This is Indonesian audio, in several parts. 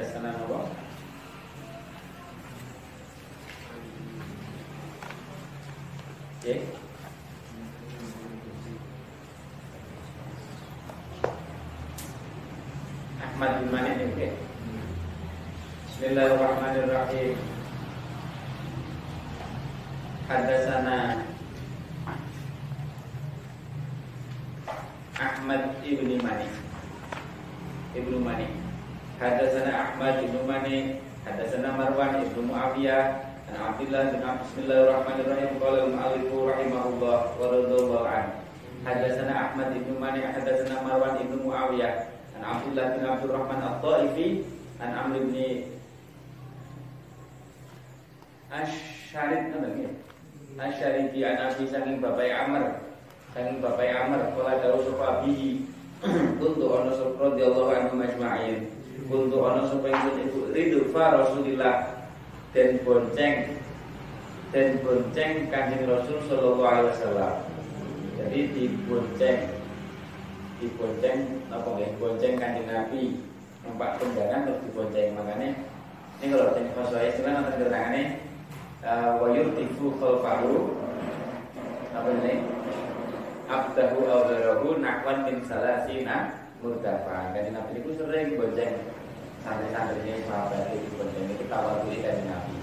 Hadasana apa? Oke. Ahmad bin Mani ini oke. Bismillahirrahmanirrahim. Hadasana Ahmad ibni Mani Ibnu Mani Hadasana Ahmad ibnu Mani Hadasana Marwan ibnu Muawiyah An Abdullah bin Bismillahirrahmanirrahim Qala al-mu'allifu rahimahullah wa radhiyallahu an Hadasana Ahmad ibnu Mani Hadasana Marwan ibnu Muawiyah An Abdullah bin Abdurrahman At-Taifi An Amr ibn Asyarid namanya Asyaridi an Bapak Amr saking bapak Amr kala dawuh sapa bihi. Kuntu ana sapa radhiyallahu anhu majma'in kuntu ana sapa ingsun iku ridho fa Rasulillah. Dan bonceng dan bonceng kanjeng Rasul sallallahu alaihi wasallam. Jadi dibonceng dibonceng apa nggih? Bonceng kanjeng Nabi. Numpak tunggangan terus dibonceng. Makanya ini kalau tanya bahasa istilah nanti keterangannya wa yurtifu khalfahu apa ini? Abdahu awdarahu nakwan min salasina murdafa kan nabi itu sering bonceng santri-santrinya sahabat itu bonceng. Itu beli dari nabi.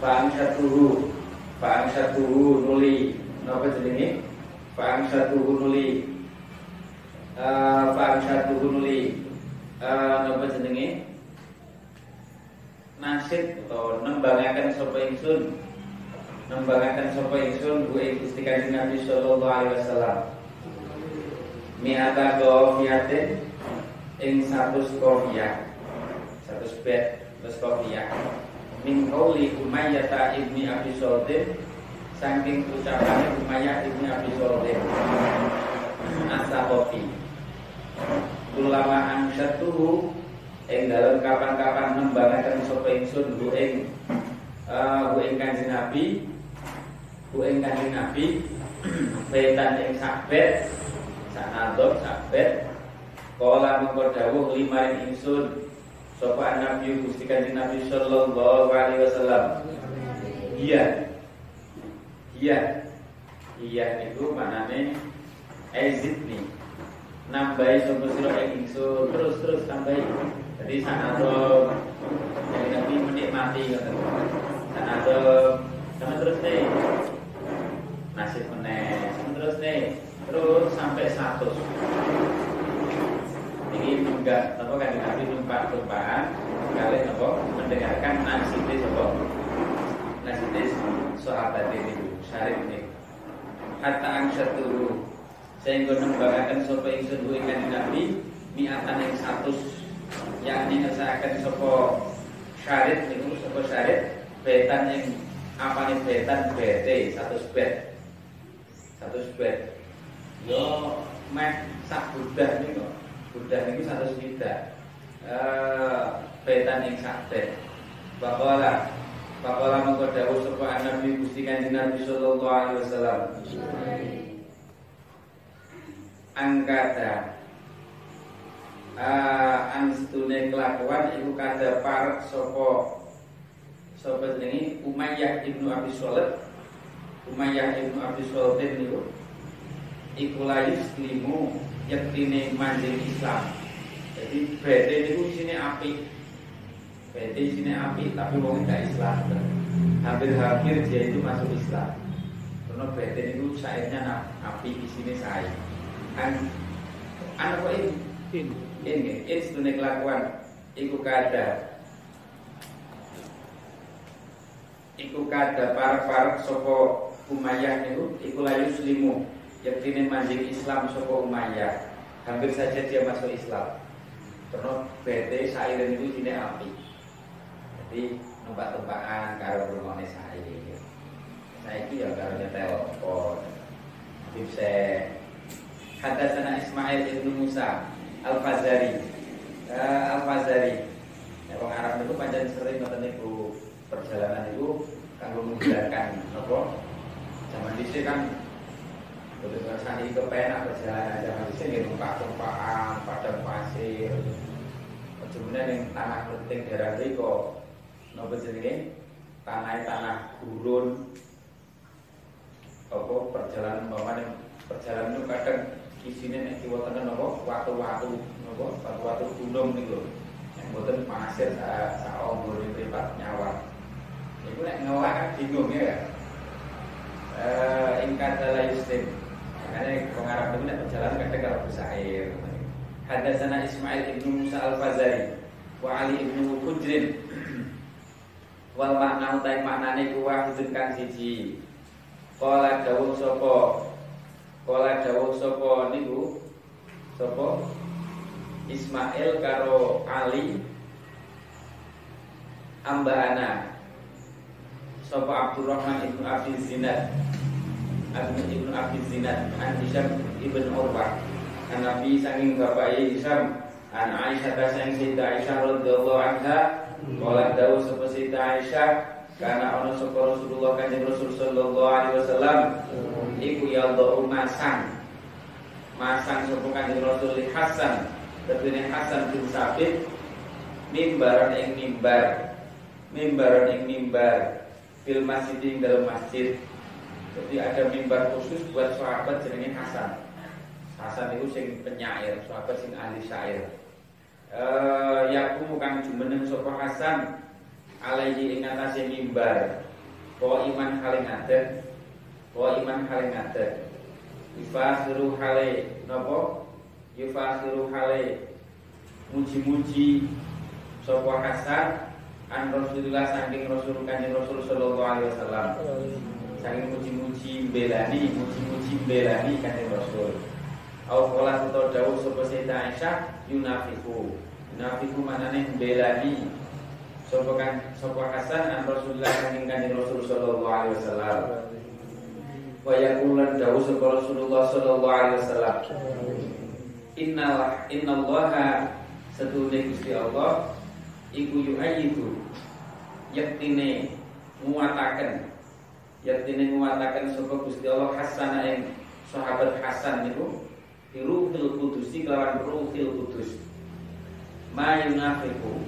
Fa'am syatuhu Fa'am syatuhu nuli. Napa jenenge? Fa'am syatuhu nuli. Fa'am syatuhu nuli. Napa jenenge? Nasid atau nembangaken sapa ingsun nembangaken sapa ingsun ku ing Gusti Kanjeng Nabi sallallahu alaihi wasallam. Mi'ata qafiyatin ing 100 qafiyah 100 bed terus qafiyah min qauli Umayyah ibni Abi Sultan saking ucapan Umayyah ibni Abi Sultan As-Sahabi ulama angsyatuhu ing dalam kapan-kapan nembangaken sapa ingsun bu ing uh, bu ing Kanjeng Nabi bu ing Kanjeng Nabi betan ing sabet sanadok sabet. Kala mengko dawuh lima ing ingsun sapa Nabi Gusti Kanjeng Nabi sallallahu alaihi wasallam. Iya. Iya. Iya itu manane ezidni. Nambahi sapa sira ing ingsun terus terus tambahi jadi sanadok jadi Nabi menikmati sanadok sama terus nih nasib meneh. Terus nih terus sampai satu ini enggak apa kan Nabi numpak tumpahan kalian apa mendengarkan nasibis apa nasibis sahabat ini syarif ini. Hatta angsyaturu sehingga nembangaken sapa ingsun ku ingkang Nabi miatan yang satu yakni ngesahaken sapa syarit niku sapa syarit betan yang apa nih betan bete satu bed satu bed yo meh sak budah niku budah niku satu sepeda eh betan yang sak bed. Bakola. Bakola mengko dawuh sapa Nabi Gusti Kanjeng Nabi sallallahu alaihi wasallam. Angkata. Uh, anstune kelakuan iku kada parek sapa sapa jenenge Umayyah ibnu Abi Shalih Umayyah ibnu Abi Shalih niku iku layus limu yektine manjing Islam. Jadi bete niku sini api bete sini api tapi wong gak Islam. Hampir-hampir dia itu masuk Islam. Karena bete niku sairnya api di sini saya kan anak kok ini? In. ini ini sedunia kelakuan. Iku kada. Iku kada parak-parak sopo Umayyah niku iku layu slimu yaktine manjing Islam sopo Umayyah. Hampir saja dia masuk Islam. Karena bete saire niku sini api. Jadi numpak-tumpakan karo rumahnya saya saya ya karo nyetel telepon bisa Hadasana Ismail ibnu Musa Al Fazari uh, Al Fazari ya, Orang Arab itu panjang sering ngoten niku. Perjalanan itu kanggo menggunakan apa zaman dhisik kan Betul rasanya itu penak perjalanan zaman dhisik nggih numpak tumpakan padang pasir. Kemudian yang tanah penting daerah riko nopo jenenge? Tanah tanah gurun. Apa perjalanan bapak perjalanan itu kadang isinya nek kiwa tengah nopo watu-watu nopo watu-watu gunung niku. Yang buatan pasir sa sa ombur tempat nyawa. Itu nek ngawak kan bingung ya eh ingkar dalam yuslim makanya pengarap itu nek perjalanan kadang kalau bisa air. Hadatsana Ismail ibnu Musa al-Fazari wa Ali ibnu Hujrin wal makna utai maknane ku wahidun kang siji. Kala dawuh sapa? Kala dawuh sapa niku? Sapa? Ismail karo Ali. Ambana Sapa Abdurrahman ibnu Abi Zinad. Abnu ibnu Abi Zinad An Hisham ibnu Urwah. An Nabi saking bapak Hisham An Aisyah kasang Sayyidah Aisyah radhiyallahu anha Kala dawuh sapa Sayyidah Aisyah karena ono sapa Rasulullah kanjeng Rasul sallallahu alaihi wasallam iku ya masang. Masang sapa kanjeng Rasul li Hasan Terdiri Hasan bin Sabit mimbaran ing mimbar. Mimbaran ing mimbar fil masjid dalam masjid. Jadi ada mimbar khusus buat sahabat jenenge Hasan. Hasan itu sing penyair sahabat sing ahli syair. Eh yaku kang jumeneng sapa Hasan? Alaihi ing atase mimbar. Wa iman haling adat wa iman haling adat ifasiru hale napa? Yufasiru hale. Muji-muji sapa Hasan an Rasulullah saking Rasul kanjeng Rasul sallallahu alaihi wasallam. Saking muji-muji belani muji-muji belani kanjeng Rasul. Au qala to dawuh sapa Sayyidah Aisyah yunafiku. Yunafiku manane belani sapa kan sapa Hasan an Rasulullah saking kanjeng Rasul sallallahu alaihi wasallam. Wa yaqulan dawuh sapa Rasulullah sallallahu alaihi wasallam. Innallah innallaha setune Gusti Allah iku yu'ayyidu yaktine nguataken yaktine nguataken sapa Gusti Allah Hasan ing sahabat Hasan niku? Ruhil Kudusi kelawan Ruhil Kudus Ma yunafiku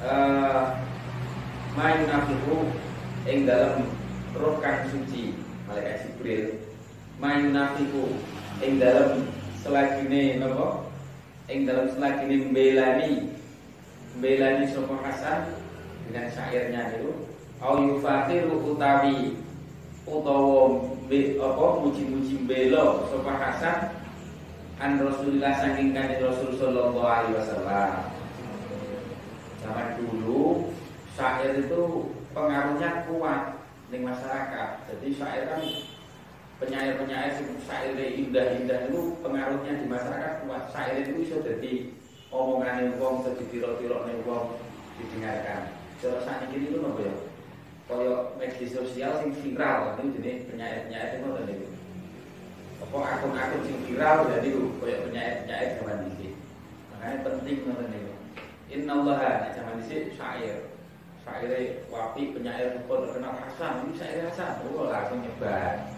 uh, Ma yunafiku ing dalam roh kang suci malaikat Jibril. Ma yunafiku ing dalam selagine napa? Ing dalam selagine mbelani mbelani sapa Hasan dengan syairnya itu au yufakiru utawi utawa apa muji-muji belo sapa Hasan an Rasulillah saking kanjeng Rasul sallallahu alaihi wasallam. Zaman dulu syair itu pengaruhnya kuat di masyarakat. Jadi syair kan penyair-penyair syair indah-indah itu pengaruhnya di masyarakat kuat. Syair itu bisa jadi omongan wong, jadi tiro-tiro wong didengarkan. Cara ini itu nopo ya? Kaya media sosial sing viral itu jadi penyair-penyair itu ngoten niku apa akun-akun sing viral jadi koyo penyair-penyair zaman dhisik. Makanya penting ngoten niku. Innallaha zaman dhisik syair. Syair wapi penyair pun terkenal Hasan, ini syair Hasan. Oh langsung nyebar.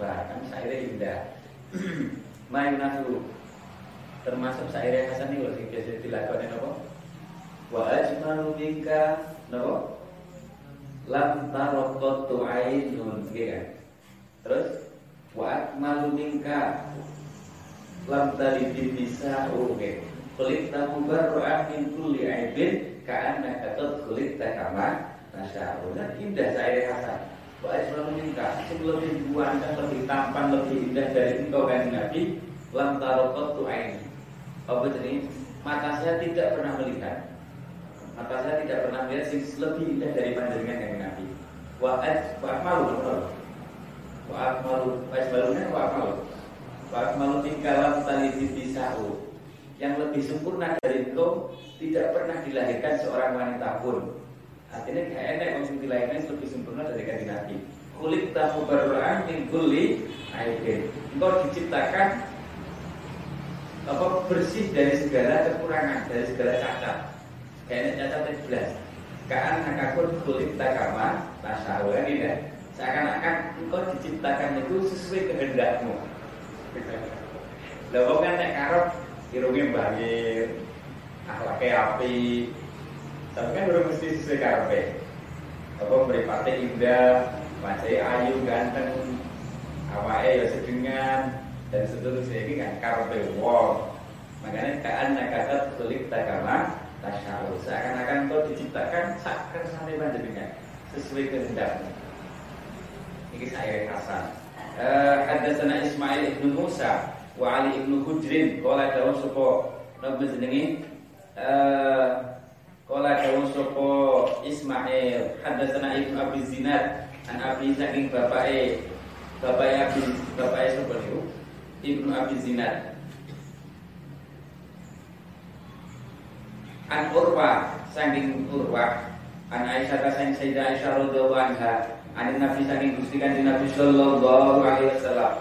Bahkan syair indah. Main nasu termasuk syair Hasan ini sing biasa dilakoni napa? Wa ajmalu minka napa? Lam taraqatu ainun kan. Terus wa akmalu minka lam tadi bisa oke kulit tamu baru min kulli aibin ka'anna katot kulit takama nasya dan indah saya hasan wa akmalu minka sebelum ribuan dan lebih tampan lebih indah dari engkau kan nabi lam tarokot tu apa jadi mata saya tidak pernah melihat. Mata saya tidak pernah melihat sing lebih indah dari pandangan yang nabi. Wa akmalu wa akmalu. Ajmalunya wa akmalu. Wa akmalu tingkalan tali bisau yang lebih sempurna dari itu tidak pernah dilahirkan seorang wanita pun. Artinya gak enak yang dilahirkan lebih sempurna dari kanji nabi. Kulit tahu baruan min kulli engkau diciptakan apa bersih dari segala kekurangan dari segala cacat. Kayaknya cacat itu jelas. Kaan nakakun kulit takama tasawu kan ini seakan-akan engkau diciptakan itu sesuai kehendakmu. Lah wong kan nek karep irunge bangir, akhlaknya api tapi kan udah mesti sesuai karpe apa meripati indah wajah ayu ganteng awake ya sedengan dan seterusnya ini kan karpe wong. Makanya kaan kata kulit takama tasyau seakan-akan kau diciptakan sakar sampai panjenengan sesuai kehendakmu. Ini saya Hasan uh, Ismail ibnu Musa wa Ali ibnu Hujrin. Kala sapa nabi jenenge uh, kala dawuh sapa Ismail. Sana ibnu Abi Zinad an Abi saking bapake bapake Abi bapake sapa Ibnu Abi Zinad. An Urwa saking Urwa. An Aisyah kasang Sayyidah Aisyah radhiyallahu anha. An Nabi saking Gusti Kanjeng Nabi sallallahu alaihi wasallam.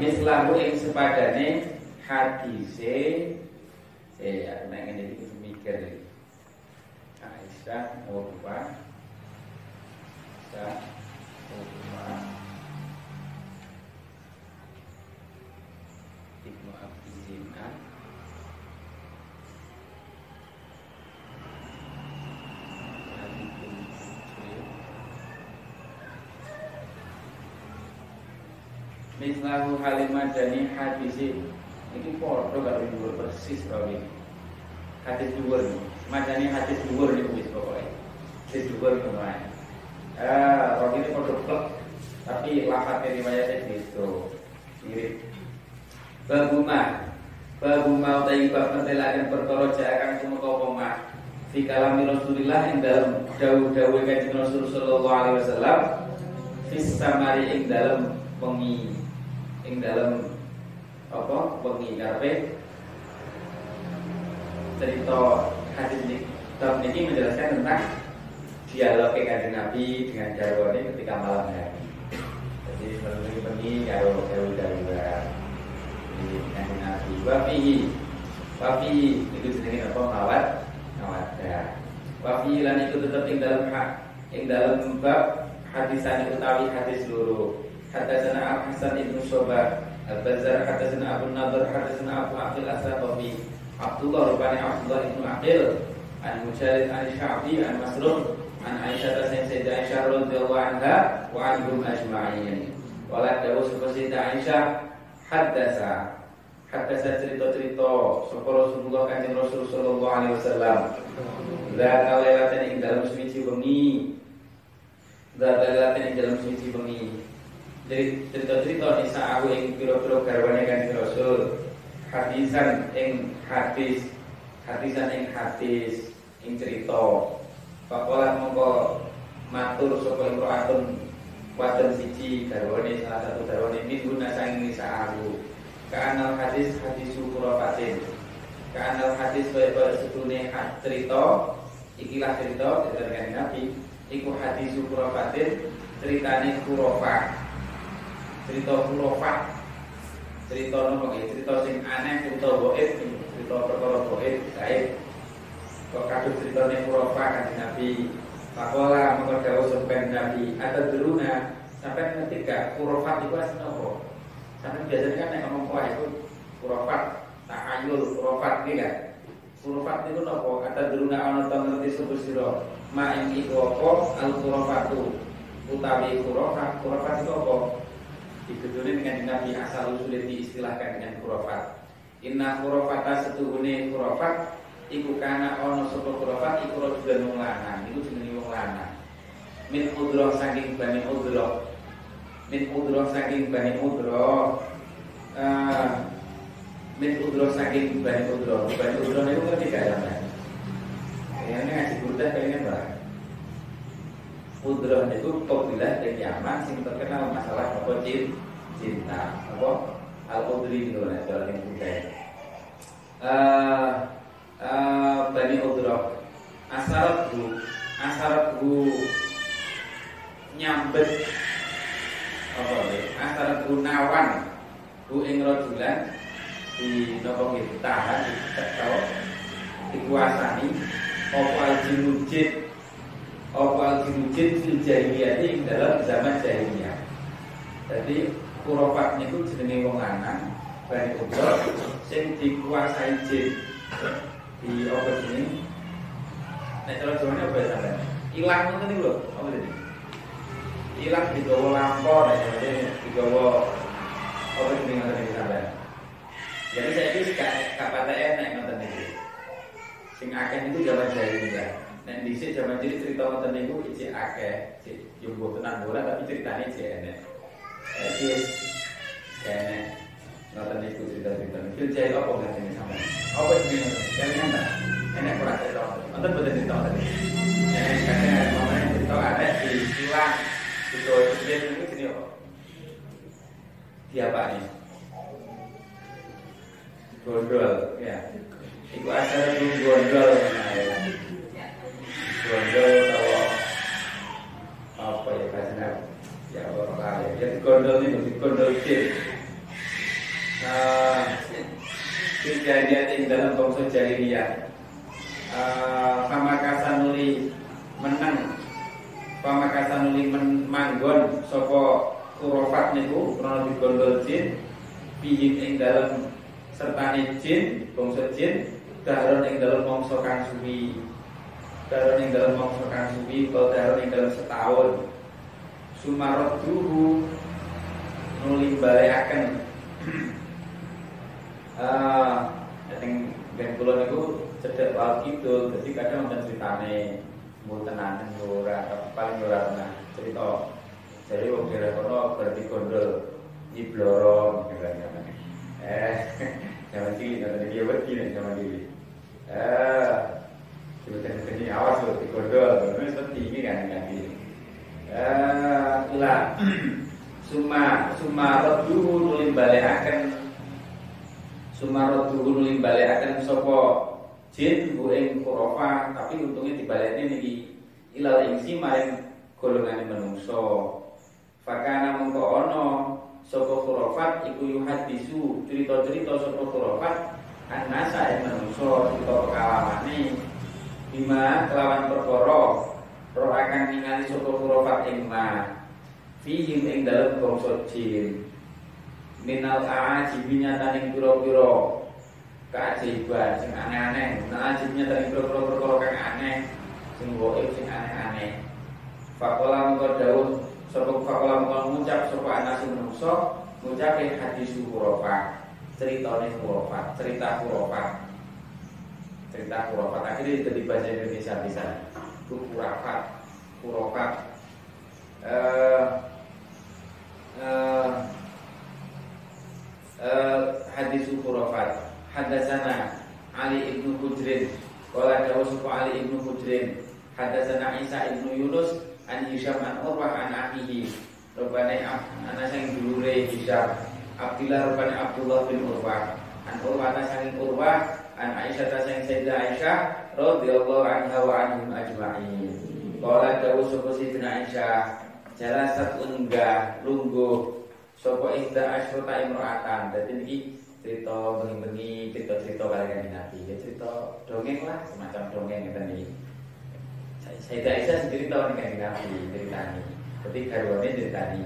Mislahu ing sepadane hadise eh aku nek ngene iki mikir iki. Aisyah Urwa. Aisyah Mislahu halimah dani hadisin Ini foto kalau dhuwur persis rawi Hadis dhuwur Madani hadis dhuwur ini wis pokoknya. Hadis dhuwur kemarin. Ah, rawi ini foto plek Tapi lafadnya riwayatnya gitu. Mirip. Babuma Babuma utai bab mentelakan perkara semua kau pemah Fi kalami Rasulullah yang dalam Dawu-dawu kajian Rasul Sallallahu Alaihi Fis samari yang dalam pengi ing dalam apa wengi karepe cerita hadis ini bab ini menjelaskan tentang dialog kanjeng Nabi dengan garwane ketika malam hari. Jadi melalui wengi karo karo darurat di Nabi. Wafihi wafihi itu jenenge apa mawat mawaddah. Wafihi lan itu tetap ing dalam hak ing dalam bab hadisan utawi hadis luruh حدثنا أبو حسن بن شعبة البزار حدثنا أبو النضر حدثنا أبو عبد الأسرابي عبد الله رباني عبد الله بن عقيل عن مجالد عن الشعبي عن مسروق عن عائشة سيدة عائشة رضي الله عنها وعنهم أجمعين ولا دawuh سيدة عائشة حدث حدث cerita-cerita sapa Rasulullah kanjeng Rasul sallallahu alaihi wasallam. Zat alailatan ing dalam suci bengi. Zat alailatan ing dalam suci bengi dari cerita-cerita nisa aku yang piro-piro kan Rasul. Hadisan ing hadis hadisan ing hadis ing cerita. Pakola mongko matur sapa imro'atun wadon siji garwane salah satu garwane minggu nasang nisa aku. Ka'anal hadis hadis sukurafatin Ka'anal hadis kaya-kaya setune cerita Ikilah cerita dari Nabi Iku hadis sukurafatin Ceritane kurofah cerita khurafat cerita nopo cerita sing aneh utawa goib. Cerita perkara goib gaib. Kok kadung ceritane khurafat kan Nabi? Pakola mengko dawuh sampeyan Nabi. Atau deruna sampai ngerti gak itu asli nopo? Sampai biasanya kan nek ngomong wah itu khurafat ayul khurafat iki kan? Khurafat itu nopo? Kata deruna ana to ngerti sapa sira? Ma ing iku apa? Al khurafatu utawi khurafat khurafat itu apa Ditudurin dengan Nabi asal usulnya diistilahkan dengan kurofat Inna kurofata setuhune kurofat Iku kana ono sopo kurofat Iku rojulan wong lanang Iku jenenge wong lanang. Min udroh saking bani udroh. Min udroh saking bani udroh. Uh, Min udroh saking bani udroh. Bani udroh itu ngerti gak ya Ini ngasih burdah kayaknya mbak Udroh itu kabilah dari Yaman sing terkenal masalah apa cinta. Apa? Al-udri itu nah cara yang budaya uh, uh, Bani Udroh. Asarat bu Asarat bu Nyambet. Apa ya Asarat bu nawan. Bu ing rojulan Di nopo gitu Tahan Dikuasani Apa al-jinujid Opal dimujid fil jahiliyah ini dalam zaman jahiliyah. Jadi kurofat itu jenenge wong lanang bani ubro sing dikuasai jin. di obat ini nek cara Jawa apa ya sampean? Ilang ngoten niku lho apa tadi ilang digawa lampor nek jadi digawa apa jenenge ngoten iki sampean? Jadi saya itu gak gak PTN nek ngoten iki sing akeh itu zaman jahiliyah nek dhisik zaman jadi cerita ngoten niku iki akeh yo mboten bola tapi ceritane iki enek Jadi enek Nonton itu cerita-cerita Itu jadi apa nggak ini sama Apa ini Yang ini apa Enak kurang cerita Nonton betul cerita tadi Enak katanya Mamanya cerita ada di Silang Itu Dia itu sini apa Dia apa nih Gondol Ya Itu asal itu gondol Gondol Tahu Apa ya Ya Gondol itu uh, kejadian yang dalam bangsa menang Pamakasanuli men manggon sopo kurofat niku krono digondol jin pihim ing dalam sertane jin bangsa jin daharon ing dalam bangsa kang suwi daharon ing dalam bangsa kang kalau daharon ing dalam setahun sumarot duhu nuli balayaken Ah, yang ben kula niku cedek wae gitu, jadi kadang wonten critane mun tenan ora paling ora pernah cerita. Jadi wong kira kono berarti gondol ibloro kira-kira. Eh, zaman cilik kan dia wedi nek zaman cilik. Eh, Sebetulnya ini awas loh di gondol, ini seperti ini kan ini. Eh, ila suma suma roduhu nulim balik akan. Sumarot dulu limbale akan sopo jin bu ing kurofa tapi untungnya dibalekne niki ilal ingsi maring golongan menungso. Fakana mengko ono sopo kurofat iku yuhadisu. Cerita-cerita sopo kurofat anasa yang menungso cerita pengalaman bima kelawan perkara roh akan ningali sopo kurofat ing ma fihim ing dalam bangsa jin. Minal aajibinya taning piro-piro keajaiban sing aneh-aneh. Minal ajibnya taning piro-piro perkara kang aneh sing goib sing aneh-aneh. Fakola mengko dawuh sapa fakola mengko ngucap sapa anak sing menungso ngucap hadis kurofa ceritane kurofa cerita kurofa cerita kurofa akhirnya jadi bahasa Indonesia bisa. Kurafat kurofat eh eh uh, hadis khurafat. Hadasana Ali ibnu Hujrin Wala dawuh Ali ibnu Hujrin Hadasana Isa ibnu Yunus An Hisham an Urwah an Ahihi. Rupane anak sang dulure Hisham. Abdullah rupane Abdullah bin Urwah. An Urwah sang Urwah An Aisyah sang Sayyidah Aisyah radhiyallahu anha wa anhum ajma'in. Wala dawuh sapa Sayyidina Aisyah Jalasat unggah lungguh Sopo ihda asyrota imro'atan Jadi ini cerita bengi-bengi Cerita-cerita kalian Nabi. Ya Cerita dongeng lah Semacam dongeng gitu nih Saya Aisyah sendiri tahu nih Nabi Cerita ini Jadi garwane cerita ini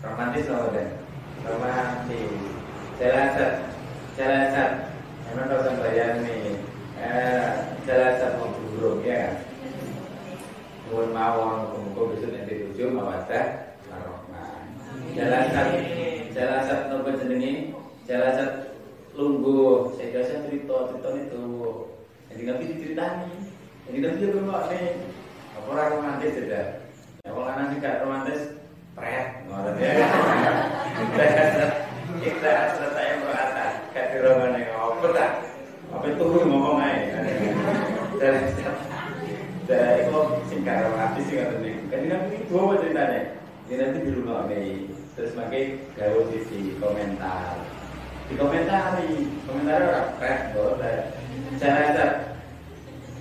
Romantis loh kan Romantis. Jelasat Jelasat Sampai bayang nih eh, Jelasat mau burung ya kan Mohon mawon Kemudian besok nanti tujuh mawadah Jalasat Jalasat nopo jenenge Jalasat lungguh saya biasa cerita cerita itu jadi nabi diceritani jadi nabi juga nggak nih apa orang romantis sudah ya kalau anak sih gak romantis pret ngotot ya kita serta yang berkata gak di roman yang apa tak apa itu ngomong aja. Jalasat dari itu singkat romantis sih katanya jadi nabi itu apa ceritanya. Ini nanti di rumah nih terus makai gawe di komentar. Di komentar komentar orang kayak boleh cara cat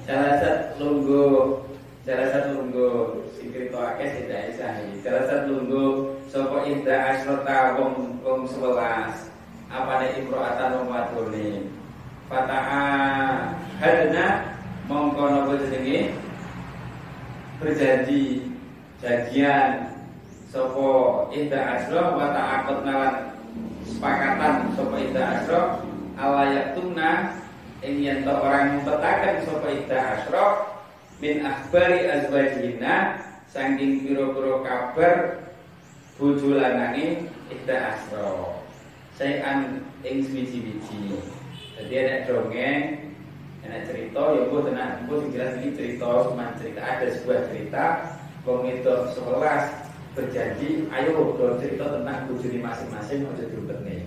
cara cat lunggu. Cara cat lunggu. Si krito akeh tidak isa cara cat lunggu sopo indah asrota wong wong sebelas apa nih imroatan wadone fataha hadna mongko nopo jenenge? Berjanji janjian Sopo Ida Asro wa ta'akut nalan sepakatan Sopo Ida Asro alayak tuna ing yen orang ngumpetaken sapa ida asra min akhbari azwajina saking pira-pira kabar bojo lanange ida asra sayan ing swiji-wiji jadi ada dongeng ada cerita ya bu tenang bu jelas ini cerita cuma cerita ada sebuah cerita. Wong itu berjanji ayo do cerita tentang bojone masing-masing aja diumpetne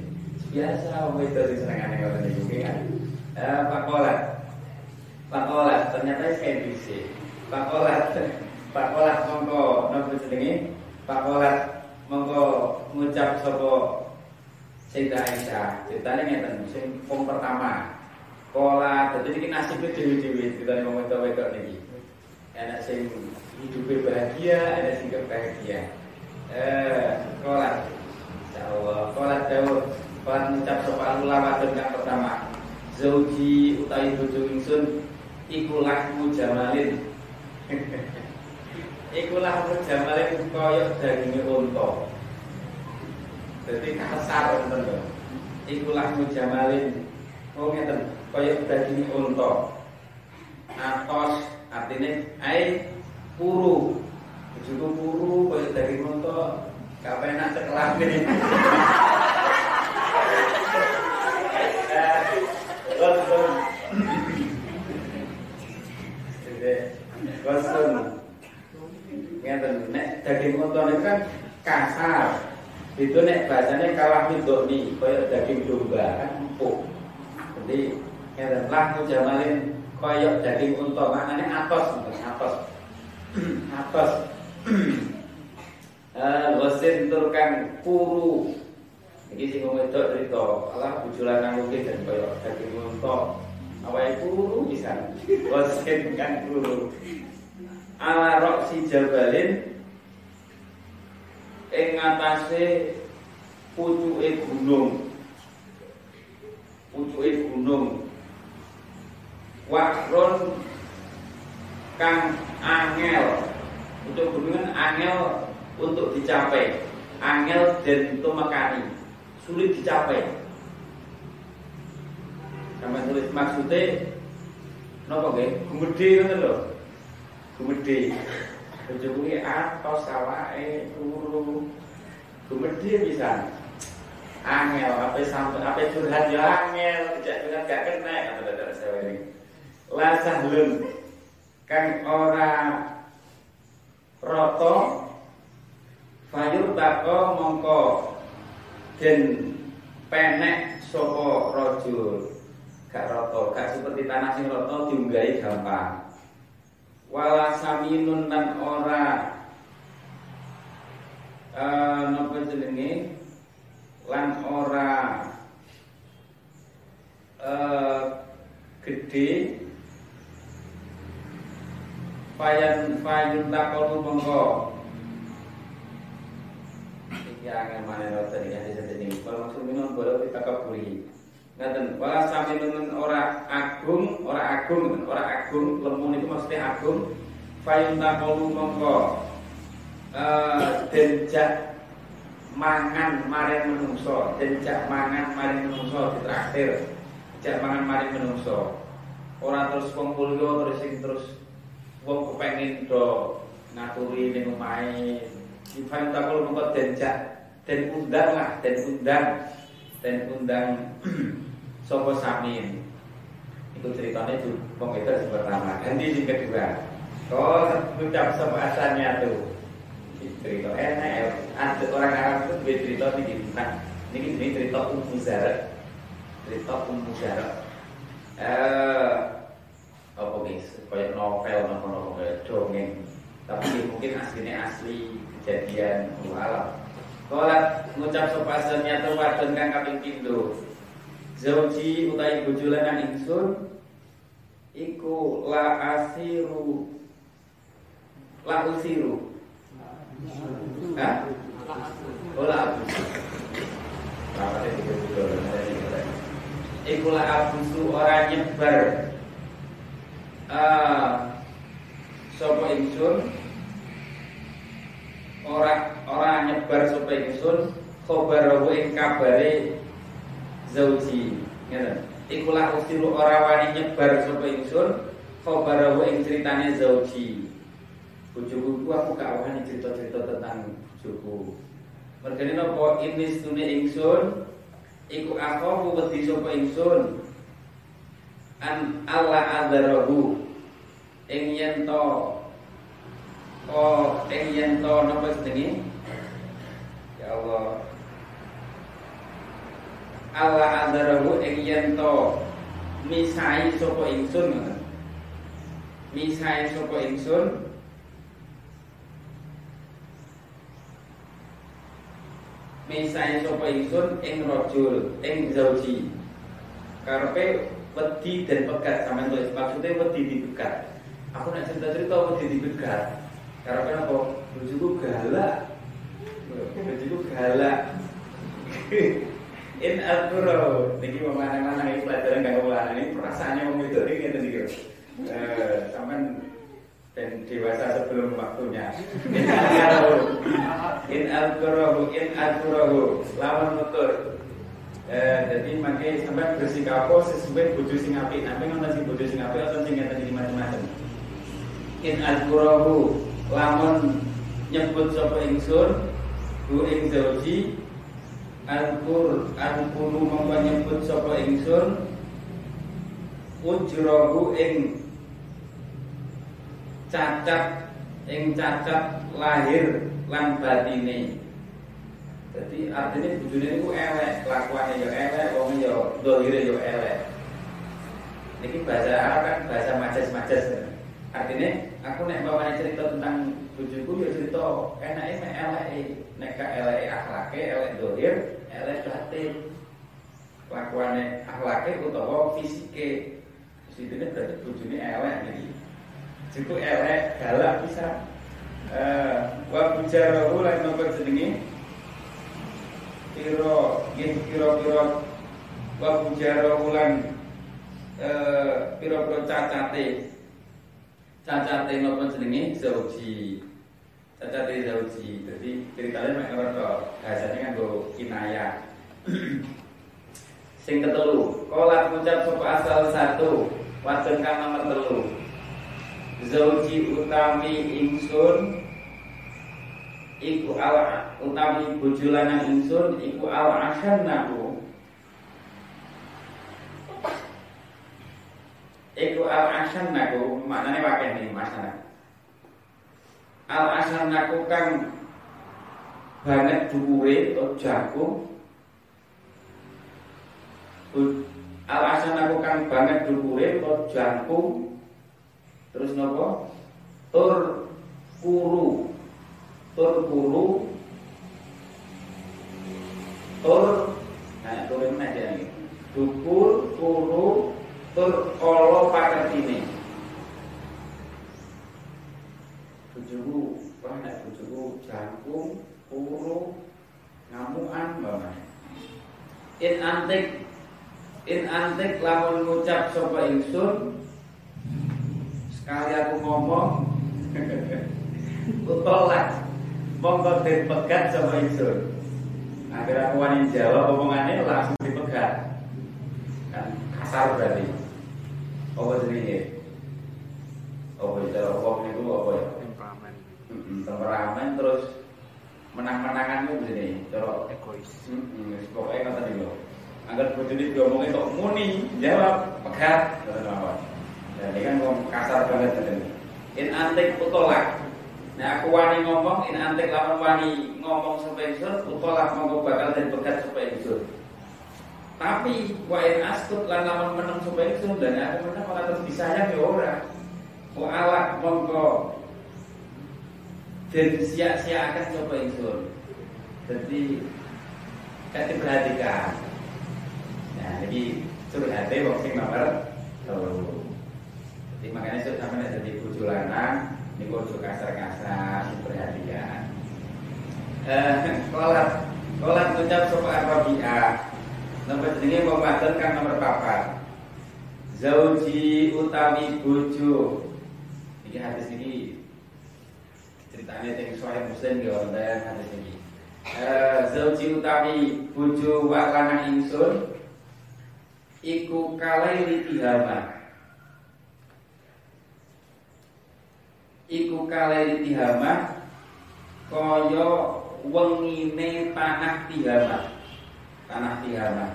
biasa wong itu sing senengane ngoten niku kan? Eh Pak Kolat Pak Kolat ternyata saya Pak Kolat Pak Kolat monggo. Nopo jenenge? Pak Kolat monggo ngucap sapa Sayyidah Aisyah ceritanya ngeten sing wong pertama. Kolat dadi iki nasibe dhewe-dhewe ceritane wong wedok-wedok niki. Enak sing hidupnya bahagia ada sing bahagia. Eh kolat. Insyaallah kolat jauh kolat mengucap soal ulama yang pertama. Zauji utai bojo ingsun iku lahmu jamalin. Iku lahmu jamalin koyok dagingnya unta jadi kasar teman iku lahmu jamalin. Oh ngeten. Koyok dagingnya unta. Atos artinya ai puru. Bujuku puru koyok daging unta. Ini Gosong Gosong Ngeten. Nek daging ini kan kasar itu nek bahasanya kalah midok nih koyok daging domba kan empuk. Jadi ngeten lah jamalin koyok daging unta. Maknanya atos atos. Atos. Wasin turkan puru Ini sing wedok cerita Allah bujulan nang mungkin dan kaya daging unta. Awake puru bisa? Wasin kan puru Ala rok si jabalin Ing atase pucuke gunung. Pucuke gunung. Wakron kang angel. Untuk gunungan angel untuk dicapai. Angel dan tumekani. Sulit dicapai. Sampai tulis maksudnya nopo nggih? Gumedhe ngoten lho. Gumedhe bojo kuwi atos sawake turu gumedhe bisa angel apa sampai apa curhat? Ya angel tidak curhat gak kena kata dadak saya ini. La sahlun kang ora roto. Fayur tako mongko. Den penek sopo rojul. Gak roto gak seperti tanah sing roto diunggahi gampang wala saminun dan ora. Uh, nopo jenenge? Lan ora. Uh, gede. Fayan fayun takonu mongko. Iki angin mana rota di kasih satu ini. Kalau maksud minum boleh kita kaburi Ngaten, wala sami nun ora agung, ora agung, ora agung, lemun itu maksudnya agung. Fayun takonu mongko denjak mangan maring menungso, denjak mangan maring menungso ditraktir. Denjak mangan maring menungso. Ora terus wong kulyo terus sing terus wong kepengin do ngaturi ning omahe Ifan takul mengko denjak den undang lah den undang den undang sapa samin itu ceritanya wong itu pertama. Ganti yang kedua. Kau ucap sama asalnya tuh cerita enak ada orang Arab itu dia cerita di nah ini ini cerita ummu zara cerita ummu zara eh apa guys kayak novel novel novel dongeng. Tapi mungkin aslinya asli kejadian alam. Kalau ngucap sopasannya tuh wadon kang kaping pindho Zauji utai bojo lanang ingsun iku la asiru la usiru. Hah? Oh la abusu Apa tadi betul Iku la abusu orang nyebar. Uh, Sopo ingsun? Orang orang nyebar sopo ingsun. Khobar ing kabare zauji ngeten. Iku la usiru ora wani nyebar sapa ingsun khabarahu ing critane zauji. Bojoku ku aku gak wani cerita-cerita tentang bojoku. Mergane napa ini stune ingsun iku aku wedi sapa ingsun. An Allah adzarahu ing yen to oh ing yen to napa jenenge? Ya Allah Allah adzarahu ing yen to misai sapa ingsun misai sapa ingsun? Misai sapa ingsun ing rajul ing zauji. Karepe wedi dan pegat sama itu maksudnya wedi dipegat. Aku nak cerita-cerita wedi dipegat karepe apa? Bojoku galak. Bojoku galak in al-qura niki mana-mana ini pelajaran kanggo ini perasaannya wong itu iki ngeten iki eh sampean dan dewasa sebelum waktunya. In al-qurahu in al-qurahu lawan motor. Eh, jadi makanya sampai bersikap sesuai bojo sing apik. Nanti ngono sing bojo sing apik atau sing iki macam-macam. In al-qurahu lamun nyebut sapa ingsun hu ing zauji al-qur al-quru mongko nyebut sapa ingsun ujrahu ing cacat ing cacat lahir lan batine. Jadi artinya bujune niku elek, kelakuannya ya elek, wong ya dohire ya elek. Niki bahasa Arab kan bahasa majas-majas. Artinya aku nek bawa cerita tentang bujuku ya cerita enake mek elek, nek ka elek akhlake, elek dohir, elek batin. Kelakuannya akhlake utawa fisike. Fisike berarti bujune elek niki. Jiku elek, galak bisa. Eh, wa bujarahu lan napa jenenge? Piro nggih pira-pira wa bujarahu lan eh pira-pira cacate. Cacate napa jenenge? Zauji. Cacate zauji. Jadi ceritanya mek ora to. Bahasane nganggo kinaya. Sing ketelu, kolat ucap sapa asal satu, wadon kang nomor telu. Zauji utami ingsun Iku ala utami bojo lanang ingsun Iku asan naku Iku asan naku Maknanya wakil nih masalah Al asan naku kang Banget dhuwure atau jagung Al asan naku kang banget dhuwure atau jagung Terus nopo? Tur kuru. Tur kuru. Tur nah turun aja nih. Dukur, kuru, tur kolo paketine. Bujuku, banyak bujuku jangkung, kuru, ngamuan banget. In antik in antik lamun ngucap sapa ingsun Sekali aku ngomong Utolak Monggo dipegat sama ingsun. Akhirnya aku wani jawab omongannya langsung dipegat. Kan kasar berarti Apa jenenge? Apa itu? Apa itu? Apa ya? temperamen Temperamen terus itu begini Cara egois Hmm, pokoknya kata dulu. Agar bojone diomongin kok muni, jawab pegat, lawan. Dan ini kan ngomong kasar banget tadi. In antik utolak. Nah aku wani ngomong, in antik lawan wani ngomong sampai ingsun, utolak monggo bakal dan pegat sampai ingsun. Tapi wa in astut lan lawan menang sampai ingsun dan aku menang malah terus disayang ya ora. Wa alak monggo dan sia-siakan coba ingsun. Jadi kan diperhatikan. Nah, jadi curhatnya wong sing nomor telu. Jadi makanya sudah sampai jadi bojo lanang ini bojo kasar-kasar diperhatikan. Eh, kolat kolat ucap sapa Arabiah. Nomor jenenge wong wadon kan nomor papat. Zauji utawi bojo. Iki hadis iki ceritanya yang Sahih Muslim ya wonten hadis iki. Eh, zauji utawi bojo wa lanang ingsun iku kalaili tihama iku kalaili tihama kaya wengine tanah tihama tanah tihama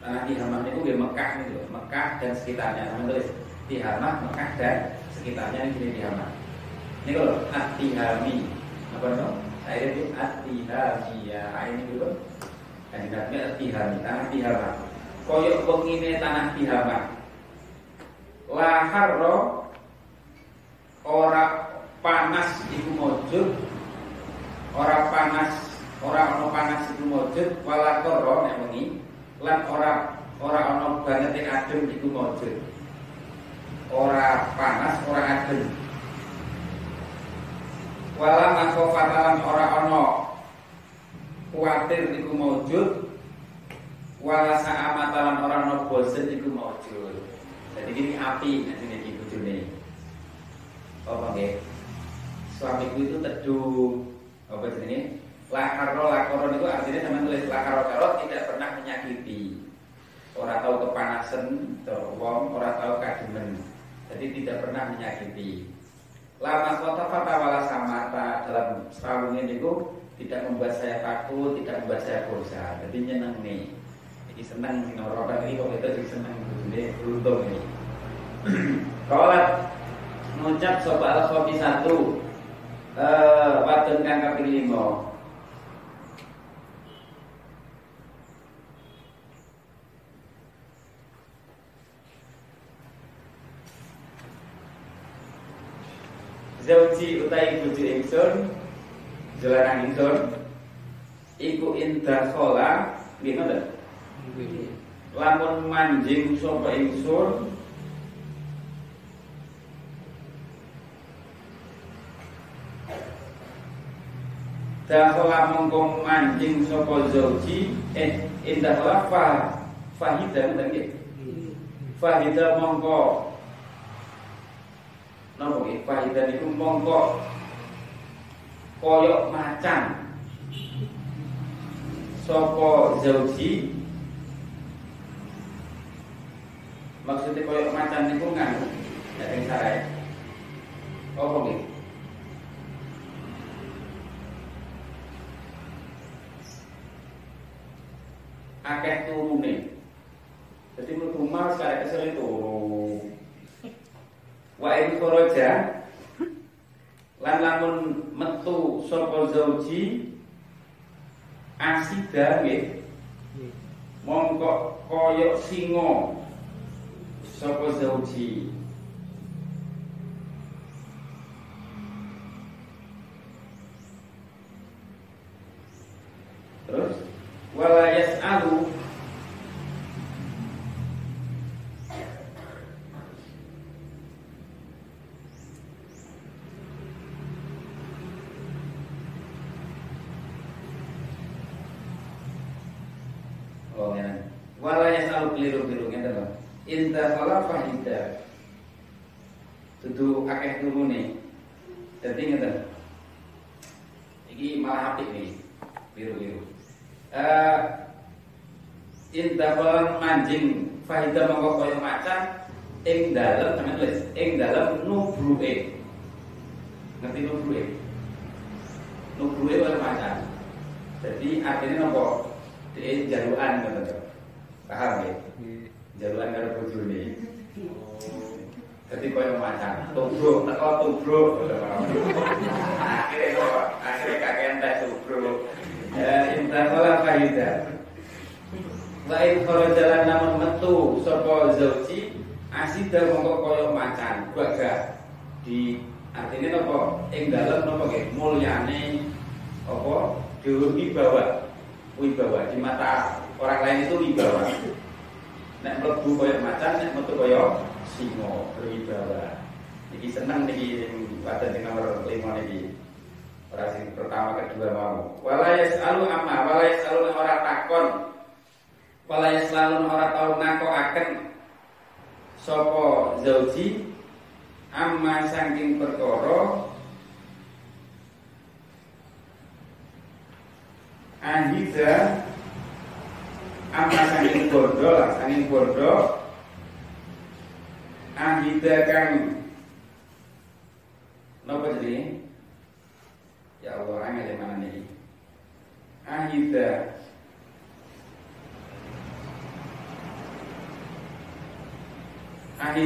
tanah tihama itu di Mekah itu Mekah dan sekitarnya. Nama tulis tihama Mekah dan sekitarnya ini tihama ini kalau at-tihami. Apa itu saya itu at-tihami ya ini dulu kandidatnya at-tihami tanah tihama koyok wengine tanah tihama laharro ora panas iku mujud. Ora panas ora ono panas iku mujud. Wala koro nek wengi. Lan ora ora ono banget adem iku mujud. Ora panas ora adem wala makofatalan ora ono kuatir iku mujud wala saamatalan ora ono bosen iku mujud jadi ini api nanti ini bujune. Apa nggih? Suamiku itu teduh. Apa jenenge? Lakaro lakoro itu artinya sama tulis lakaro karo tidak pernah menyakiti. Orang tahu kepanasan wong orang tahu kademen. Jadi tidak pernah menyakiti lama kota fata wala samata dalam ini itu tidak membuat saya takut tidak membuat saya bosan. Jadi nyeneng nih. Ini senang sih orang ini kok itu senang ini beruntung ini kalau ngucap sobat al satu eh kang kaping lima Zauji utai bojo ingsun Jalanan ingsun Iku indah sholah Gimana? Lamun manjing sapa ingsun Dahola mongko mancing sapa zauji eh indahola fa fahida ngoten nggih. Fahida mongko napa nggih fahida niku mongko koyok macan sapa zauji maksudnya koyok macan niku nganu nek ing sarai. Apa nggih?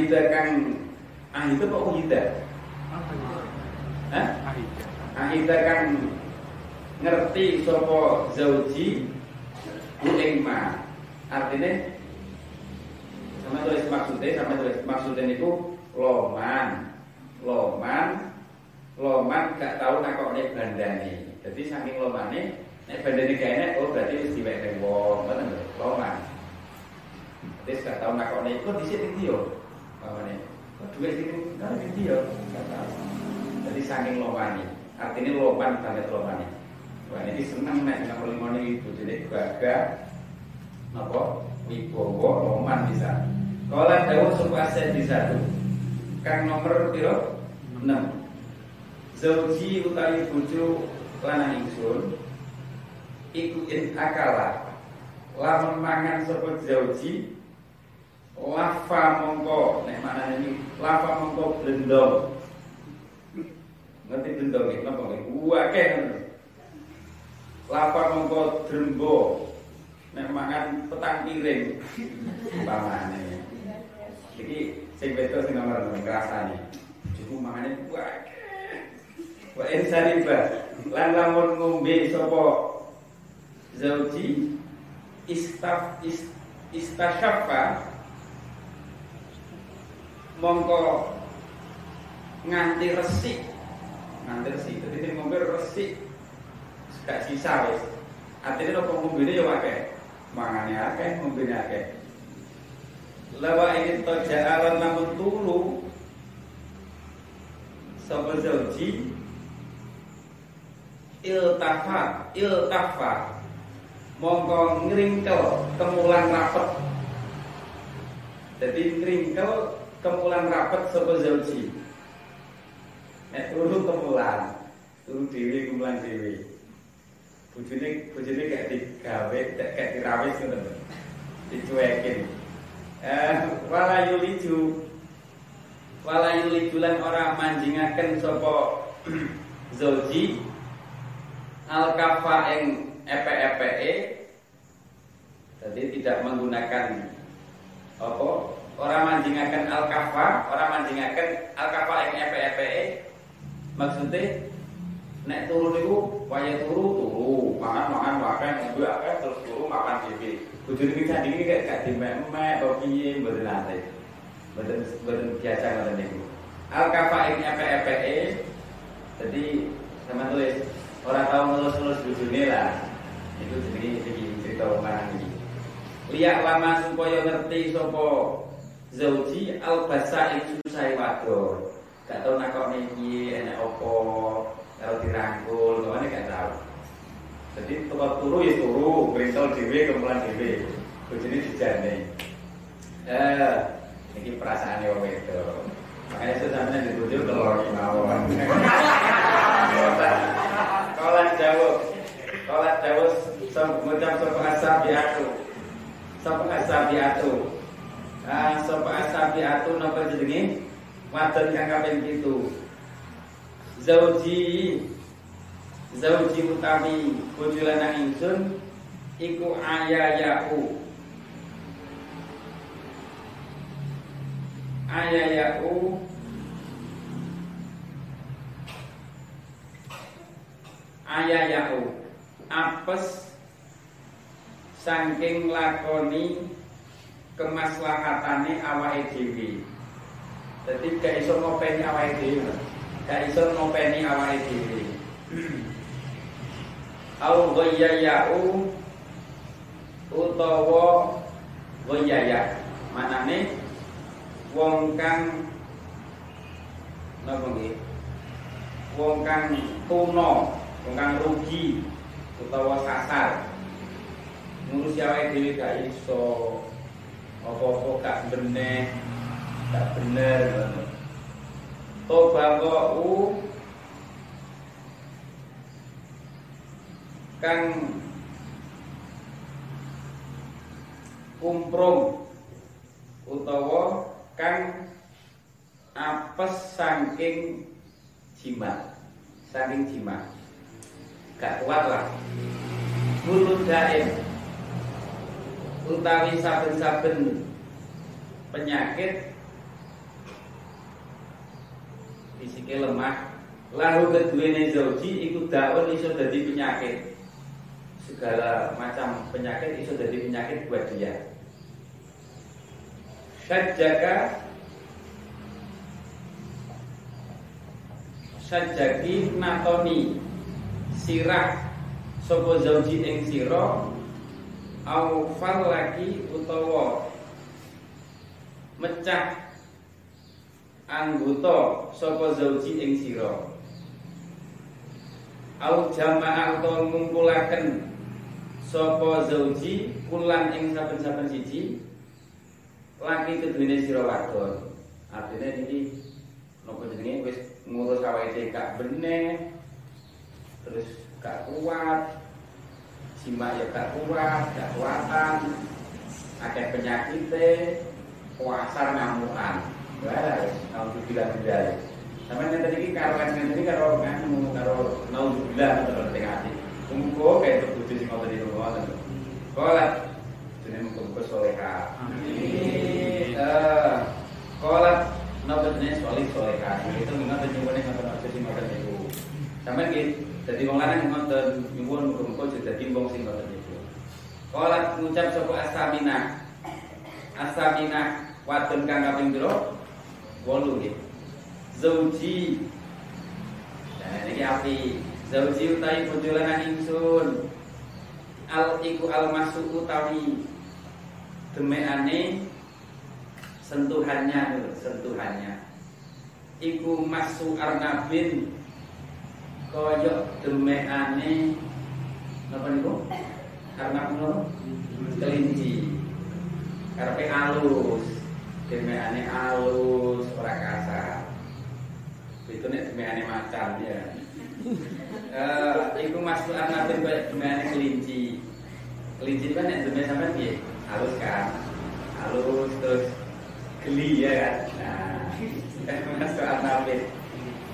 Ahida kang Ahida kok Ahida? Hah? Ahida kang ngerti sopo zauji bu ma artinya sama tulis maksudnya sama tulis maksudnya itu loman loman loman gak tahu nakok nih bandane jadi saking lomane nek bandane gak enak oh berarti wis diwek wong ngoten loman jadi gak tahu nakok nih kok dhisik ndi yo pamane kok duit sing kan ndi yo gak tahu jadi saking lomane artinya loman banget lomane Ini seneng nek nomor lima ini jadi gaga Napa? Wibowo Roman bisa Kalau dawa suku aset di satu Kang nomor piro? 6 Zauji utawi bojo lanang ingsun Iku in akala Lamun mangan sapa zauji Lafa mongko Nek mana ini Lafa mongko blendong Ngerti blendong ini? Napa? Wake Lapa mongko drembo. Nek mangan petang piring. Umpamane. Iki sing beto sing nomor ngrasani. Cukup mangane kuat wa insariba lan lamun ngombe sapa? Zauji istaf ist, istasyafa mongko nganti resik. Nganti resik. Jadi ngombe resik gak sisa wis. Artinya nopo ngombene ya akeh. Mangane akeh, ngombene akeh. Lawa ini toja namun tulu. Sapa zauji? Iltafa Iltafa. Mongko ngringkel Kemulan rapet. Jadi ngringkel Kemulan rapet Sapa zauji? Nek turu kemulan Turu dewi kemulan dewi bujune bujune kayak digawe kayak dirawis ngoten dicuekin. Eh wala yuliju wala yuliju lan ora manjingaken sapa zauji al kafa ing epe-epeke jadi tidak menggunakan apa? Orang manjingaken al kafa orang manjingaken al kafa ing epe-epeke maksudnya nek turu niku waya turu turu. Makan makan makan ngombe akeh terus turu makan dhewe. Bojone iki sandingi kayak gak dimek-mek apa piye mboten nate. Mboten mboten biasa ngoten niku. Al kafa ing epe-epeke jadi sama tulis orang tahu ngelus-ngelus bojone lah. Itu iki cerita omah iki. Liak lama supaya ngerti sapa zauji al basa ing susah wadon. Gak tau piye enek apa kalau dirangkul, ke mana gak tahu. Jadi tempat turu ya turu, berintal dewe, kemulan dewe. Bojone dijane. Eh, ini perasaan yang itu. Makanya di bojo telur mawon. Kalau jauh, kalau jauh, ngucap sopa asabiatu, sopa asabiatu. Ah, sopa asabiatu nopo jenenge? Wadon kang kaping 7 zauji. Zauji utawi bojo lanang ingsun iku ayayaku. Ayayaku. Ayayaku. Apes saking lakoni kemaslahatane awake dhewe. Dadi gak iso ngopeni awake dhewe gak iso ngopeni awake dhewe. Au ghayyayau utawa ghayyaya. Manane wong kang napa nggih? Wong kang tuna wong kang rugi utawa sasar ngurusi awake dhewe gak iso apa-apa gak bener gak bener tobaqau kang kumprung utawa kang apes saking jimat saking jimat gak kuat lah. Mulut daim utawi saben-saben penyakit fisiknya lemah. Lalu keduanya zauji ikut daun iso jadi penyakit. Segala macam penyakit iso jadi penyakit buat dia. Sajaka sajaki natoni. Sirah sopo zauji ing siro au lagi utawa mecah anggota sapa zauji ing sira? Au jamaah utawa ngumpulaken sapa zauji kulan ing saben-saben siji laki kedune sira wadon. Artinya ini nopo jenenge? Wis ngurus awake gak bener terus gak kuat simak ya gak kuat gak kuatan ada penyakit puasa ngamukan kalau bilang bidal sama yang tadi karo kan tadi karo nganu karo naudzubillah atau tengah hati. Tunggu kayak itu sih mau tadi rumah kan kolat jadi muka soleha eh kolat nopo jenis solih soleha itu mengat nyuwun yang ngotot aja sih ngotot itu sama gitu jadi wong lanang ngotot nyuwun muka-muka jadi wong sing ngotot itu kolat ngucap sopo asamina asamina wadon kang kaping pira 8 nggih zauji nah iki api. Zauji utawi bojo lanang ingsun al iku al masu utawi. Demekane sentuhannya sentuhannya. Iku masu arnabin koyok demekane napa niku karena kelinci. Karepe alus Demekane alus, ora kasar. Itu nek demekane macan ya. Eh, iku masuk anatin kaya demekane kelinci. Kelinci kan nek demek sampean? Halus kan. Halus terus geli ya kan. Nah, masuk anatin.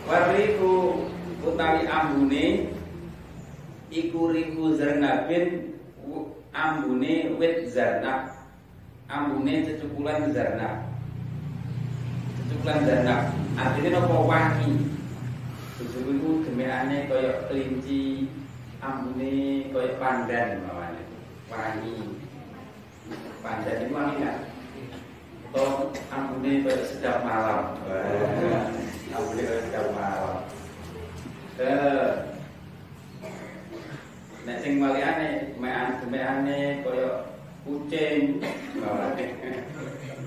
Wariku utawi ambune iku riku zarnabin ambune wit zarnab ambune cecukulan zarnab. Cukulan zanab artinya nopo wangi. Susu itu demekane kaya kelinci ambune kaya pandan mawane wangi. Pandan itu wangi kan atau ambune kaya sedap malam? Ambune kaya sedap malam. Eh nek sing waliane mean demekane kaya kucing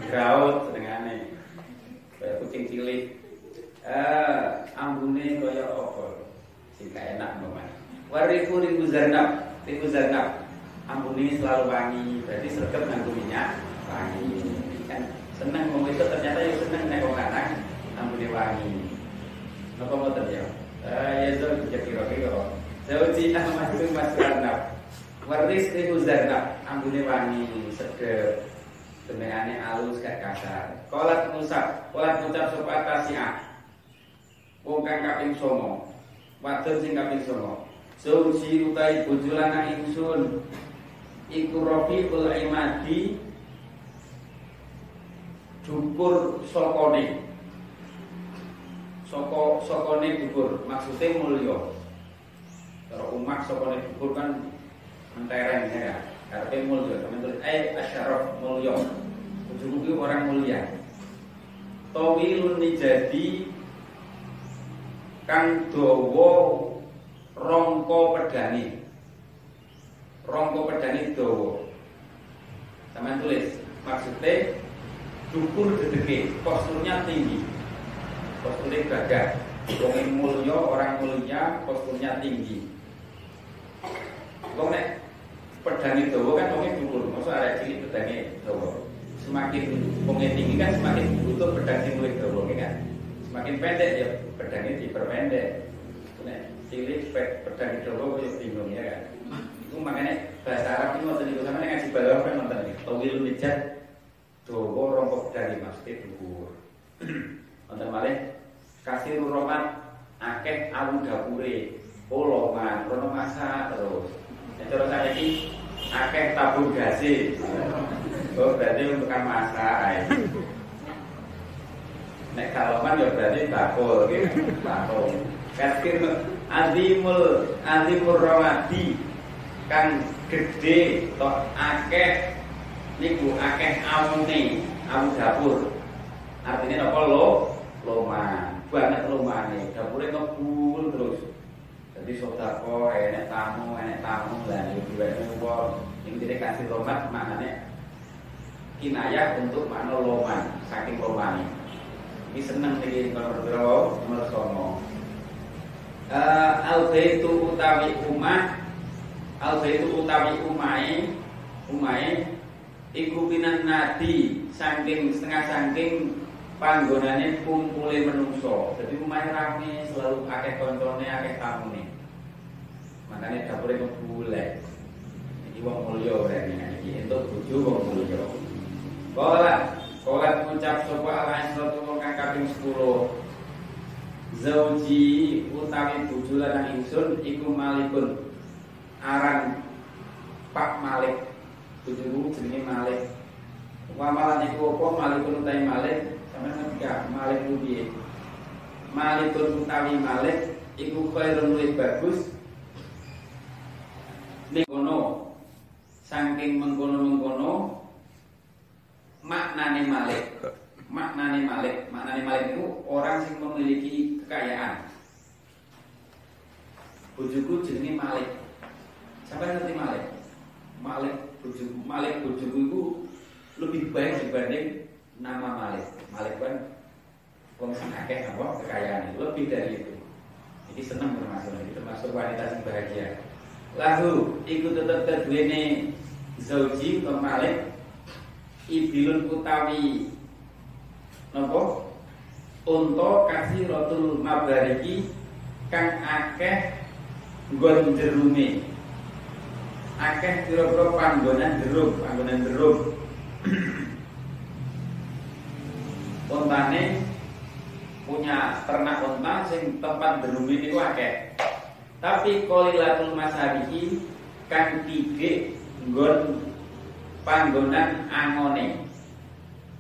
graut senengane kayak kucing cilik. Eh ambune kaya apa? Sing enak memang wariku riku zarnab riku zarnab ambune selalu wangi berarti sergap nganggo minyak wangi. Kan seneng wong itu ternyata ya seneng nek wong lanang ambune wangi. Napa mboten ya? Eh ya so kira-kira. Zauji Ahmad bin Mas Zarnab Waris riku zarnab ambune wangi sedep Demekane alus gak kasar. Kolat musab, kolat ngucap sapa tasiah. Wong kang kaping 9. Wadon sing kaping 9. Zauji utai bojo lanang ingsun iku Rafiul Imadi dukur sokone. Soko sokone dukur, maksudnya mulya. Kalau umat sokone dukur kan mentereng ya. Karpe mulia, kami tulis eh asyaraf mulia. Ujung orang mulia. Tawilun jadi kang dawa rongko pedani. Rongko pedani dawa. Sama tulis maksudnya dukur dedeke, posturnya tinggi. Posturnya gagah. Wong mulia, orang mulia, posturnya tinggi. Wong nek pedang itu kan wongnya dhuwur, masa ada cilik pedangnya dawa. Semakin wongnya tinggi kan semakin butuh pedang sing luwih dawa kan. Semakin pendek ya pedangnya diperpendek. Nek cilik pedang dawa ya bingung ya kan. Itu makanya bahasa Arab ini waktu itu sama ngaji balawa kan nonton ini. tawil mijat dawa rompok dari maksudnya dhuwur. Wonten malih kasih romat akeh awu dapure. Polongan, rono masak terus. Cara saiki akeh tabung gasi. Oh berarti untuk masak. Nek kaloman ya berarti bakul gitu. Bakul. Kasir azimul azimul rawadi kan gede tok akeh niku akeh amune am dapur artinya apa lo loman banget lomane dapure ngebul terus jadi sodako enek tamu enek tamu lah ini dua wong ini kasih lomat maknanya kinayah untuk makna loman saking lomane. Ini seneng nih kalau berdoa nomor somo uh, utawi umah al baitu utawi umai umai iku minan nadi saking setengah saking panggonane kumpule menungso. Jadi umai rame selalu akeh koncone akeh tamune makanya dapure kebule iki wong mulya berarti iki entuk bojo wong mulya Kala Kala ngucap sapa ala wong kang kaping 10 Zauji utawi bojo lanang ingsun iku Malikun. Aran Pak Malik. Bojoku jenenge Malik. Wamalan iku apa Malikun utawi Malik? Ngerti gak Malik ku piye? Malikun utawi Malik iku khairun luwih bagus. Mengkono. Saking mengkono-mengkono maknane Malik. Maknane Malik. Maknane Malik itu orang yang memiliki kekayaan. Bujuku jenenge Malik. Sampai ngerti Malik? Malik bujuku Malik bujuku itu lebih baik dibanding nama Malik. Malik kan wong sing akeh apa? Kekayaan itu lebih dari itu. Ini senang termasuk ini termasuk wanita yang bahagia lalu ikut tetap terduene zauji atau Malik ibilun utawi. Nopo Unta kasih rotul mabariki Kang akeh Nggon jerume. Akeh kira-kira panggonan jeruk Panggonan jeruk. Untane Punya ternak unta Sing tempat jerume itu akeh Tapi kolilatul masariki Kang tiga Nggon panggonan angone.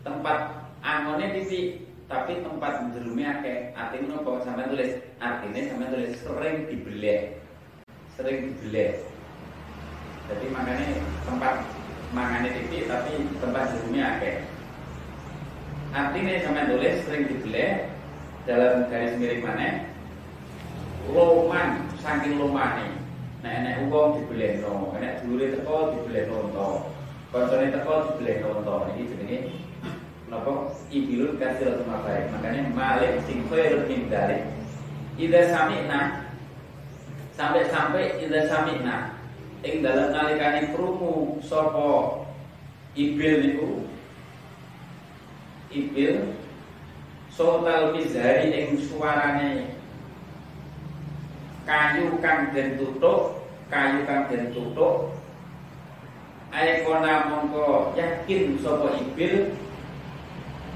Tempat angone titik tapi tempat jerume akeh. Artinya nopo sampai tulis? Artinya sampai tulis sering dibeleh. Sering dibeleh. Jadi makanya tempat mangane titik tapi tempat jerume akeh. Artinya sampai tulis sering dibeleh dalam garis miring mana loman saking lomane nah enek uang dibeleh no enek dulure teko dibeleh no koncone teko dibeleh no ini jenenge Napa ibilun kasiratul mabarik. Makanya malik sing khairun min dalik. Idza sami'na sampai-sampai idza sami'na ing dalam nalikane krungu sapa ibil niku ibil sotal mizari ing suarane kayu kang den tutuk kayu kang den tutuk. Aikona mongko yakin sapa ibil.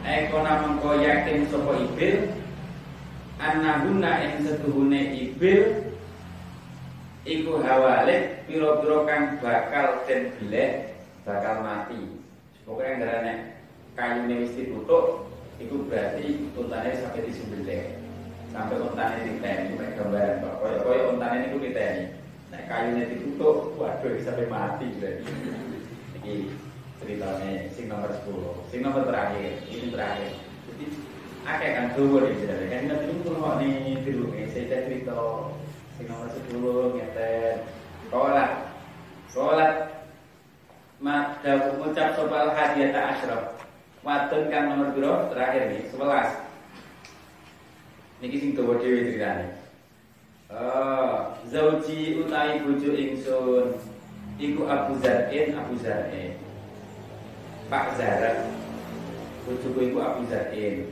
Ekona mengko yakin sapa ibil. Annahuna ing setuhune ibil. Iku hawalik Piro-piro kang bakal den bilek Bakal mati. Pokoknya ngarane kayu ini mesti tutup Iku berarti untane sampai disembelih Sampai untane diteni Ini gambaran Pak Koyok-koyok untane ini diteni. Nah kayu ini ditutup Waduh sampai mati berarti Ini ceritanya sing nomor 10 sing nomor terakhir ini terakhir. Jadi akeh kan dulu nih cerita kan nanti itu kok nih dulu nih saya cerita. Sing nomor 10 ngeten. Sholat. Sholat. Maka mengucap sopal hadiah tak asyraf. Wadon kan nomor biro terakhir nih 11 Niki sing dawa dhewe ceritane. Oh, zauji utai bojo ingsun. Iku Abu Zar'in Abu Zar'in. Pak Zara. Bojoku iku Abu Zain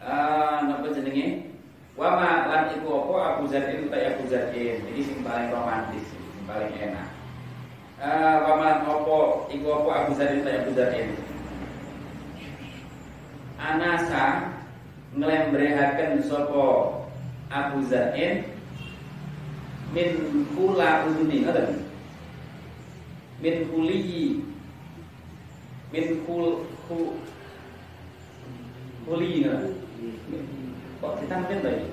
ah napa jenenge? Wa ma lan iku apa? Abu Zain utai Abu Zain iki sing paling romantis sing paling enak. Uh, Waman opo Iku opo Abu Zarin Abu Zarin Anasa Ngelembrehaken sopo Abu Zarin Min kula uduni Ngerti Min kuliyi Min kul ku, Kuliyi Kok ditampil tadi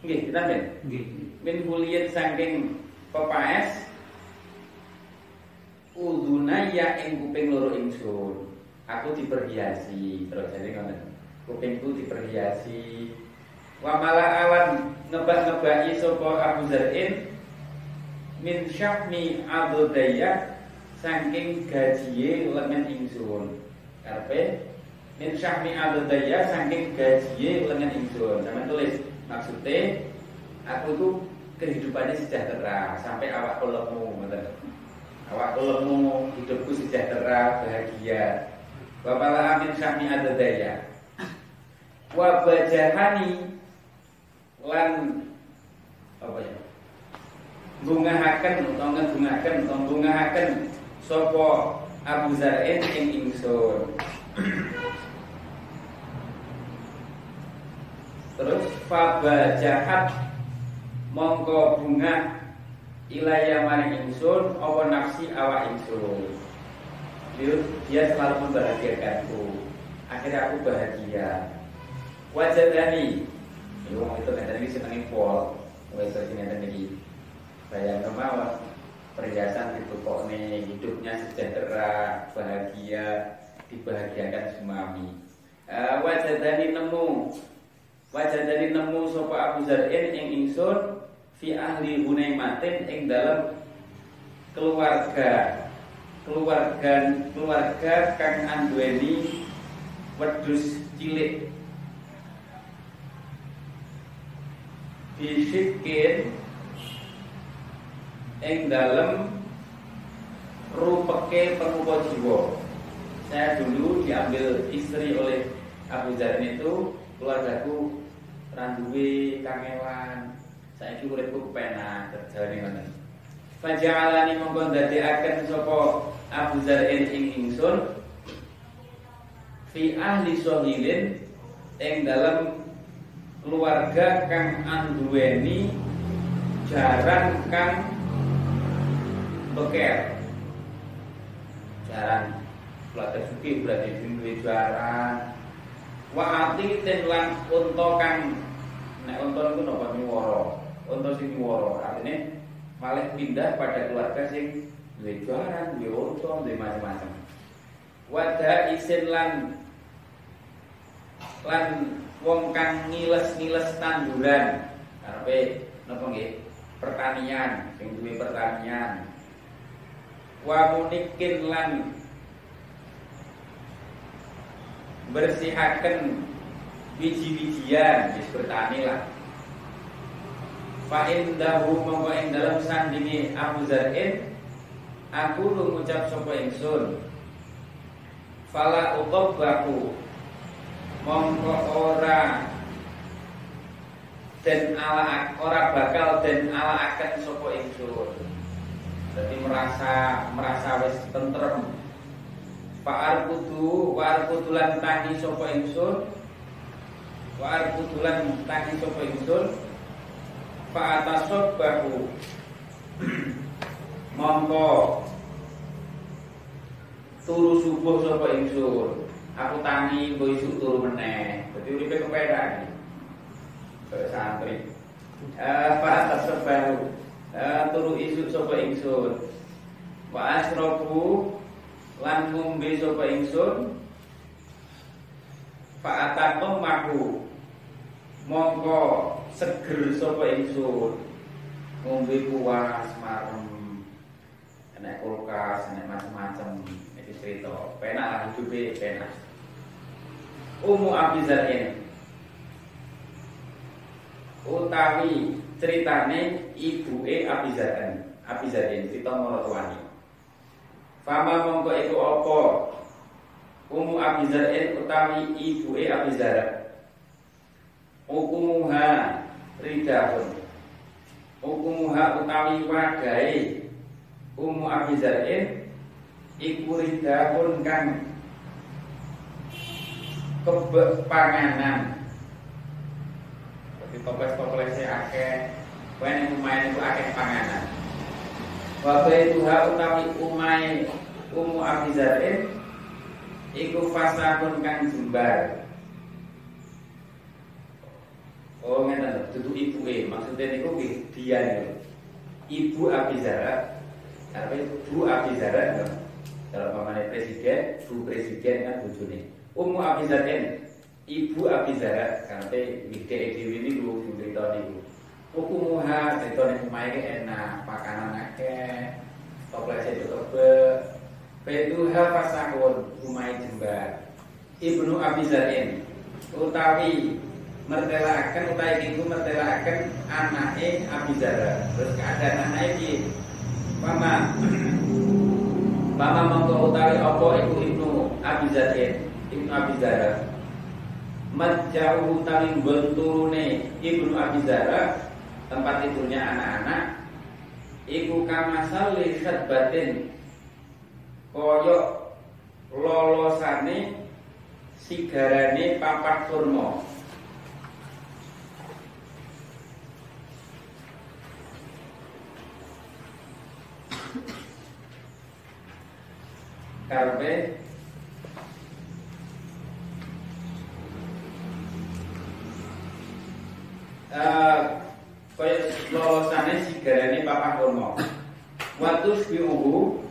Nggih, ditampil Nggih. Min kuliyat saking pepaes udunaya ing kuping loro ingsun. Aku diperhiasi, terus jadi ngoten. Kupingku diperhiasi. Wa mala awan ngebak-ngebaki sapa Abu Zar'in min syahmi adodaya saking gajiye lengan ingsun. Karepe min syahmi adodaya saking gajiye lengan ingsun. Sama tulis maksudnya aku tuh kehidupannya sejahtera sampai awak kolekmu ngoten awak lemu hidupku sejahtera bahagia Wapala amin syahmi adadaya Wabajahani Lan Apa ya? Bungahaken Atau ngebungahaken Atau bungahaken Sopo Abu Zar'in Ing ingsun. Terus Fabajahat Mongko bunga ilaya maring ingsun apa nafsi awak ingsun? Dia selalu membahagiakanku. Akhirnya aku bahagia wajah dani itu itu kan tadi senengin pol wajah sini tadi bayang kemauan perhiasan nih hidupnya sejahtera bahagia dibahagiakan sumami. Uh, wajah dani nemu. Wajah dani nemu sopa Abu Zar'in yang ingsun fi ahli Hunaymatin ing dalam keluarga. Keluarga keluarga kang anduweni wedhus cilik disikin ing dalam rupeke pengupa jiwa saya dulu diambil istri oleh Abu Zarin itu keluargaku randuwe kangelan saya Saiki uripku kepenak terjadi ngoten. Faja'alani mongko ndadekaken sapa Abu Zar'in ing ingsun fi ahli sohilin ing dalam keluarga kang anduweni jaran kang beker. Jaran. Keluarga suki berarti duwe jaran. Wa ati ten unta kang nek unta niku napa nyuwara? Untuk sing woro artinya malah pindah pada keluarga sing duwe juaran, duwe untung, duwe macam-macam. Wada isin lan lan wong kang ngiles-ngiles tanduran. Karepe napa nggih? Pertanian, sing duwe pertanian. Wa munikin lan bersihaken biji-bijian, wis bertani lah Fa indahu mongko ing dalam sandingi Abu Zar'in aku lu ngucap sapa ingsun fala uqabbahu mongko ora. Dan ala ora bakal dan ala akan sapa ingsun jadi merasa merasa wis tentrem. Pak kudu wa kudulan tangi sapa ingsun wa kudulan tangi sapa ingsun bahu mongko turu subuh sapa ingsun aku tangi engko isuk turu meneh. Dadi uripe kepenak iki. Santri. Eh bahu eh turu isuk sapa ingsun? Wa asrobu lan ngombe sapa ingsun? Pak Atakom mahu. Mongko seger sapa ingsun. Ngombe puas marem. Enek kulkas enek macam-macam iki cerita. Penak hidupe penak Umu Abi Zar'in utawi ceritane ibuke Abi Zar'in Abi Zar'in cerita Fama mongko iku apa? Umu Abi Zar'in utawi ibuke Abi Zar'in Hukumuha ridahun. Hukumuha utawi wagai Ummu Abi Zar'in iku ridahun kang kebek panganan. Jadi toples-toplesnya akeh, ning omahe niku akeh panganan. Wa baituha utawi umai Ummu Abi Zar'in iku fasakun kang jembar. Oh ngene dudu ibuke, maksudnya niku dia niku. Ibu Abi Zara, apa Bu Abi Zara, kalau pamannya presiden, Bu presiden kan bojone. Ummu Abi Zara, Ibu Abi Zara, karena wide dhewe niku cerita niku. Ukumuha cerita ning omahe enak, makanan akeh, toplese coba Betuha fasahun umai jembar Ibnu Abi Zarin Utawi mertelaaken utawi iku mertelaaken anake Abi Zara. Terus keadaan anake iki Mama Mama mongko utawi apa iku Ibnu Abi Zarin Ibnu Abi Zara Majauh utawi benturune Ibnu Abi Zara tempat tidurnya anak-anak iku kamasal li batin koyok lolosane sigarane papat kurma. Karpe kaya lolosane sigarane papat kurma. Waktu biuhu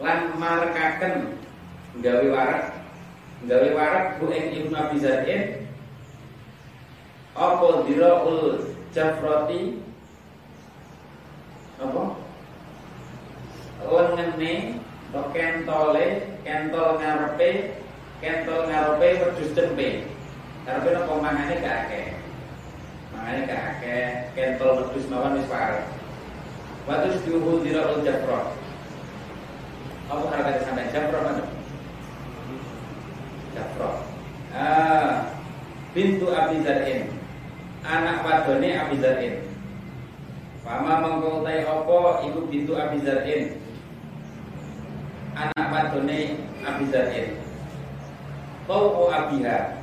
lan markaken. Gawe warak gawe warak bu ing Ibnu Abi Zaid. Apa diraul jafrati? Apa? Lengene to kentole kentol ngarepe kentol ngarepe wedhus tempe. Karepe napa mangane gak akeh mangane gak akeh kentol wedhus mawon wis parek Watus diuhul diraul jafrati apa kata sampai Jafro mana? Jafro. Ah, bintu Abi Zar'in. Anak wadone Abi Zar'in. Fama opo iku bintu Abi Zar'in. Anak wadone Abi Zar'in. Tau abiha.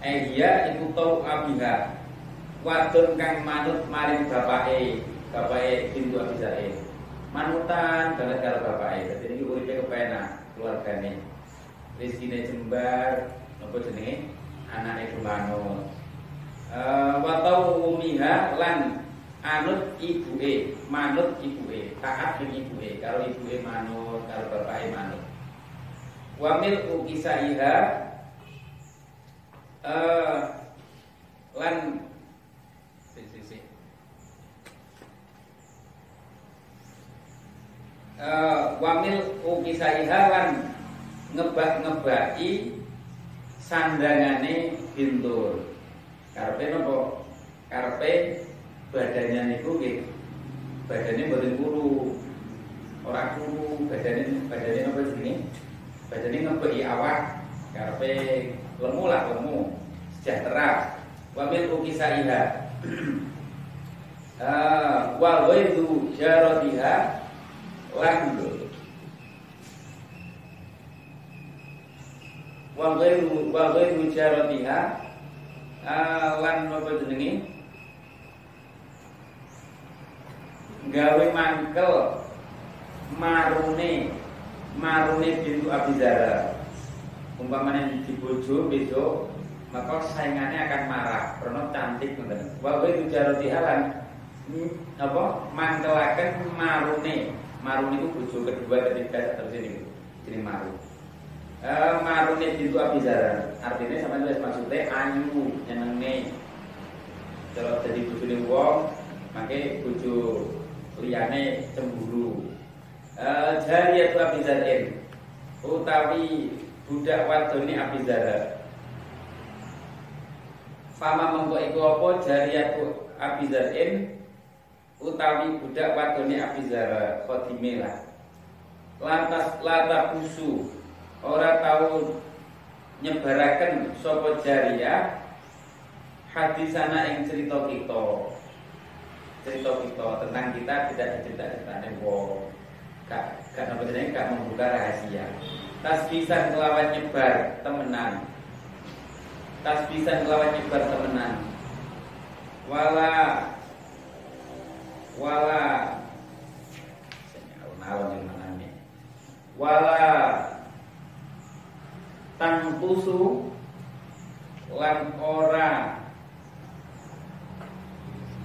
Eh iya iku tau abiha. Wadon kang manut maring bapake, bapake bintu Abi Zar'in manutan banget kalau bapaknya jadi ini uripnya kepenak keluarganya rizkinya jembar nopo jenenge? Anak itu manut uh, watau umiha lan anut ibu e manut ibu e taat ning ibu e kalau ibu e manut. Kalau bapak e manut wamil ukisaiha uh, lan uh, wamil ukisaihawan ngebak-ngebaki sandangane bintur. Karpe nopo? Karpe badannya niku nggih. Badannya mboten kuru. Ora kuru, badannya badannya nopo sini? Badannya ngebaki awak. Karpe lemu lah lemu. Sejahtera. Wamil ukisaiha. uh, wa ghairu jaratiha lan wa ghairu wa ghairu jaratiha lan napa jenenge gawe mangkel marune marune bintu Abizara umpamanya di bojo besok maka saingannya akan marah. Karena cantik ngoten. Wa ghairu jaratiha lan apa? Mantelaken marune Marun itu bojo kedua ketiga terus ini jadi Marun. E, Marun itu Abizara artinya sama jelas maksudnya ayu nyenenge. Kalau jadi bojo ning wong, make bojo liyane cemburu. E, itu Abizarin utawi budak wadone Abizara. Fama mengko iku apa jariyatu Abizarin utawi budak wadone Abizara Khadime. Lantas lata busu ora tahu nyebaraken sapa jariyah hadisana ing cerita kita. Cerita kita tentang kita tidak dicerita-ceritane wong. Kak, apa jenenge kak membuka rahasia. Tasbisan kelawan nyebar temenan. Tasbisan kelawan nyebar temenan. Wala wala. Alon yang? Wala. Tangtusu lan ora.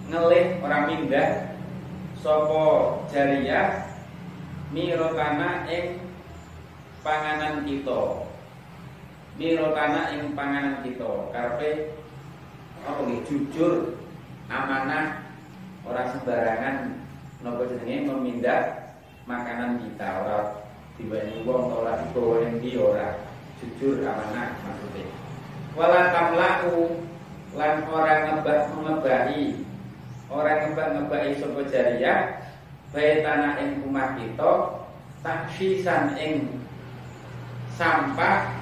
Ngelih ora mindah sapa jariyah. Mirotana ing panganan kita. Mirotana ing panganan kita. Karepe apa nggih? Jujur amanah ora sembarangan napa jenenge memindah makanan kita? Ora dibayani wong ora dibawa ning ora? Jujur amanah maksudnya. Wala tamlaku lan orang ngebah mengebahi orang ngebah ngebahi sapa jariyah bae tanah ing rumah kita taksisan ing sampah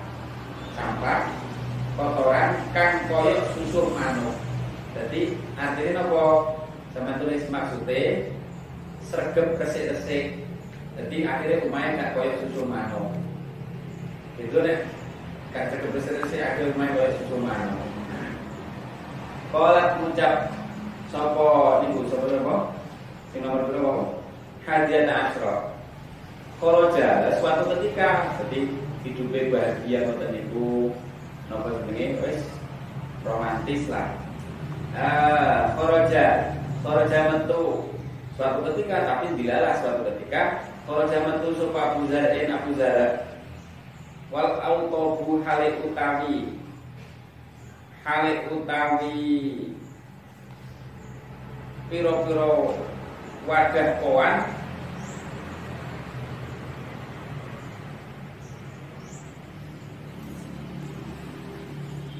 sampah kotoran kan koyok susu manuk. Jadi artinya nopo sama tulis maksudnya sergap resik-resik jadi akhirnya lumayan gak koyok susu manuk itu deh Gak kebesaran si akhir main oleh susu mano. Kolat ucap sopo ibu sopo sopo. Sing nomor berapa? Hadiah asro. Jalan suatu ketika, jadi hidupnya bahagia ngoten niku nomor wis romantis lah. Ah, koroja, koroja metu suatu ketika tapi dilalah suatu ketika. Koroja metu supaya Abu Zar'in Abu Zara. Wal autobu hale utawi hale utawi piro-piro wadah koan.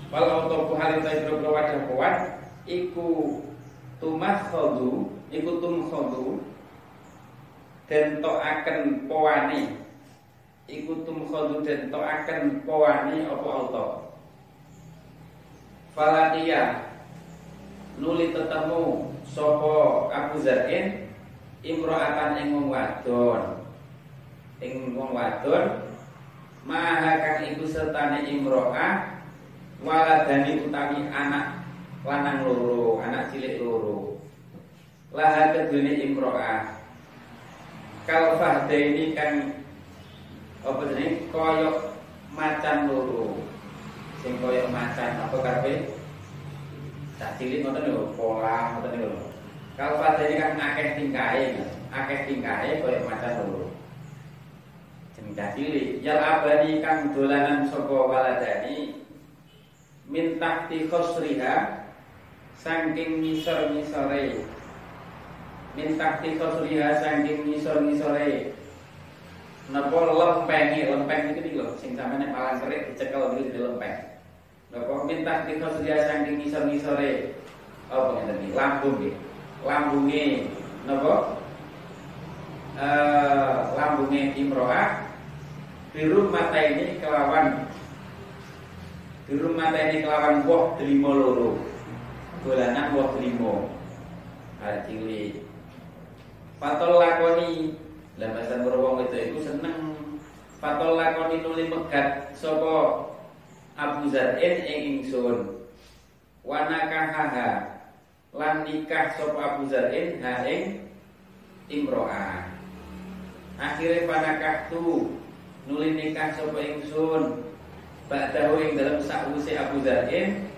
Wal autobu hale utawi piro-piro wadah koan. Iku tumah khodu iku tum khodu dan akan poane iku tumkhadu den akan powani apa auto? Falatia nuli tetemu sopo Abu Zar'in imro'atan ing wong wadon. Ing wadon maha kang iku sertane imro'ah waladani utawi anak lanang loro anak cilik loro. Laha kedune imro'ah. Kalfah ini kan apa jenenge? Koyok macan loro. Sing koyok macan apa karepe tak cilik ngoten lho pola ngoten kalau padane kan akeh tingkahe akeh tingkahe koyok macan loro. Jeneng cilik. Yal abadi kang dolanan saka waladani min tahti khosriha saking ngisor-ngisore min tahti khosriha saking ngisor-ngisore Napa lempengi, lempeng itu loh, sing sampeyan malang kerik dicekel gitu di lempeng. Napa minta kita sedia saking ngisor-ngisore apa ngeten iki? Lambung nggih. Lambunge napa? Eh lambunge imroah biru mata ini kelawan biru mata ini kelawan woh delimo loro. Dolanan woh delimo. Hati Patol lakoni. Lah bahasa wong itu itu seneng. Fatol lakoni nuli megat sapa Abu Zar'in ing ingsun. Wa nakahaha. Lan nikah sapa Abu Zar'in ha ing imro'ah. Akhirnya panakah tu nuli nikah sapa ingsun. Ba'dahu ing dalam sakwuse Abu Zar'in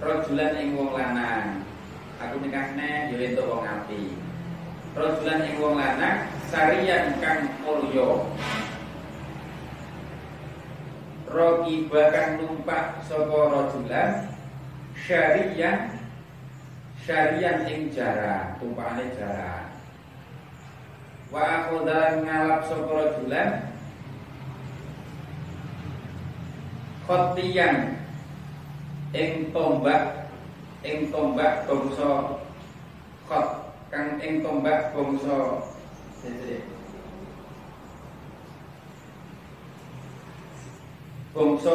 Rojulan ing wong lanang. Aku nikah neh yo entuk wong api Rojulan ing wong lanang sarian kang mulya. Rogi bahkan numpak sapa rajulan syarian syarian ing jara tumpakane jara wa akhodan ngalap sapa rajulan khotiyan ing tombak ing tombak bangsa khot kang ing tombak bangsa Bangsa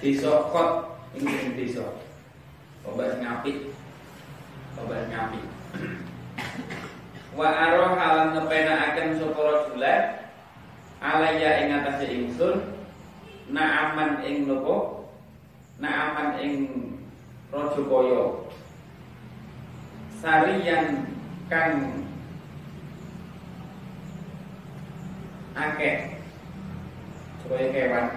desa kot ing desa. Obat ngapi. Obat ngapi. Wa aro halan ngepenakaken sapa rajulan alaya ing atase ingsun naaman ing nopo naaman ing kaya sariyan kang akeh. Supaya kewan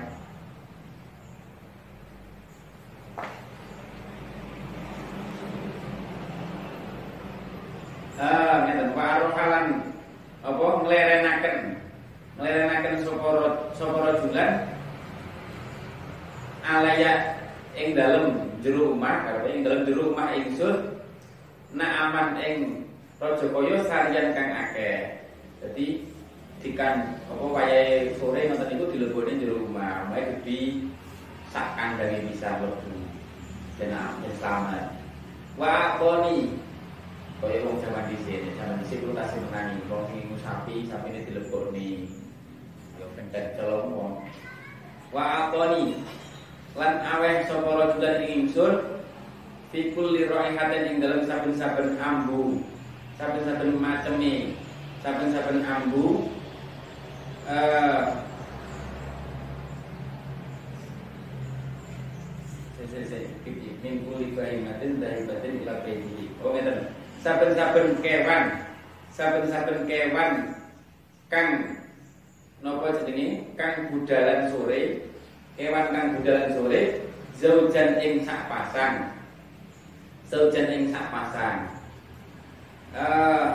Ah, ngeten. Wa arohalan apa? Nglerenaken. Nglerenaken sapa sapa rajulan? Alaya ing dalem jero omah karo ing dalem jero omah ingsun nak aman ing raja kaya sarian kang akeh. Dadi dikan apa wayahe sore ngoten niku dilebone jero omah, wae gede sak kandhange bisa mlebu. Dan selamat. Wa aqoni Kaya wong zaman dhisik, zaman dhisik ku tasih menani, wong sing sapi, sapine dilebokne. Yo pentet celong wong. Wa atoni lan aweh sapa rajulan ing ingsun fi kulli raihatin ing dalam saben-saben ambu, saben-saben maceme, saben-saben ambu. Eh saya saya minggu liku aimatin dari batin ila baiti. Oh ngeten. Saben-saben kewan saben-saben kewan kang napa jenenge? Kang budalan sore kewan kang budalan sore zaujan ing sak pasang. Zaujan ing sak pasang. Uh, eh,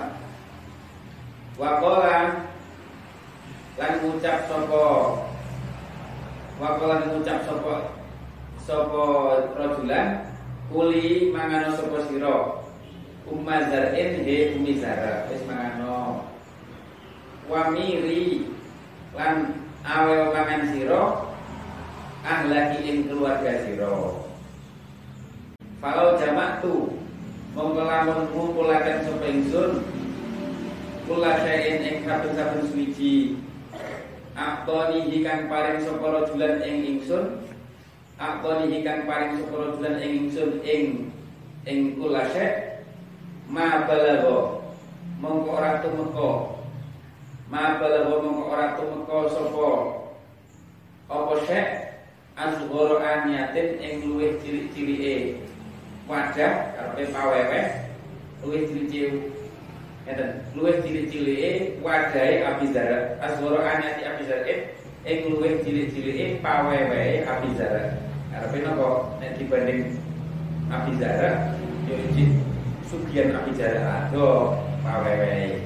wakola lan ngucap sapa? Wakola ngucap sapa? Sapa rajulan? Kuli mangano sapa sira? Umma zar'in he umi Wis mangano. Wamiri Lan awe mangan siro Ahlaki ing keluarga siro Falau jamak tu Mongkolamun ngumpulakan sopa ingsun Kula syai'in ing saben-saben suwiji. Aktoni hikan paring sopa rojulan ing ingsun Aktoni hikan paring sopa rojulan ing ingsun Ing ing kula ma balagha mongko ora tumeka. Ma balagha mongko ora tumeka sapa apa syek azghara aniyatin ing luwih cilik-cilike. Wadah karepe pawewe luwih cilik-cilik. Ngeten luwih cilik-cilike wadahe abizara azghara aniyati abizara ing luwih cilik-cilike pawewe abizara karepe napa? Nek dibanding abizara yo sugian api jarak ado pawewe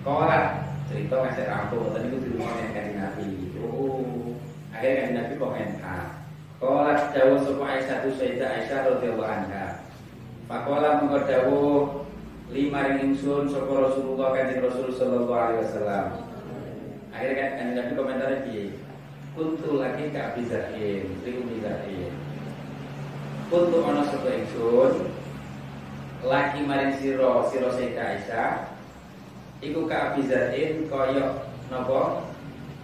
kolat cerita ngasih rampung tadi itu di rumah yang kanji nabi akhirnya kanji nabi komentar kolat jauh semua Aisyah tu Sayyidah Aisyah radhiyallahu anha Pakola mengkodawu lima ring ingsun sapa Rasulullah kanjeng Rasul sallallahu alaihi wasallam. Akhirnya kan kanjeng Nabi komentar piye? Kuntu lagi ka Abi Zain, iku Zain. Kuntu ana sapa ingsun laki maring siro siro Sayyidah Aisyah iku ka abizarin koyok nopo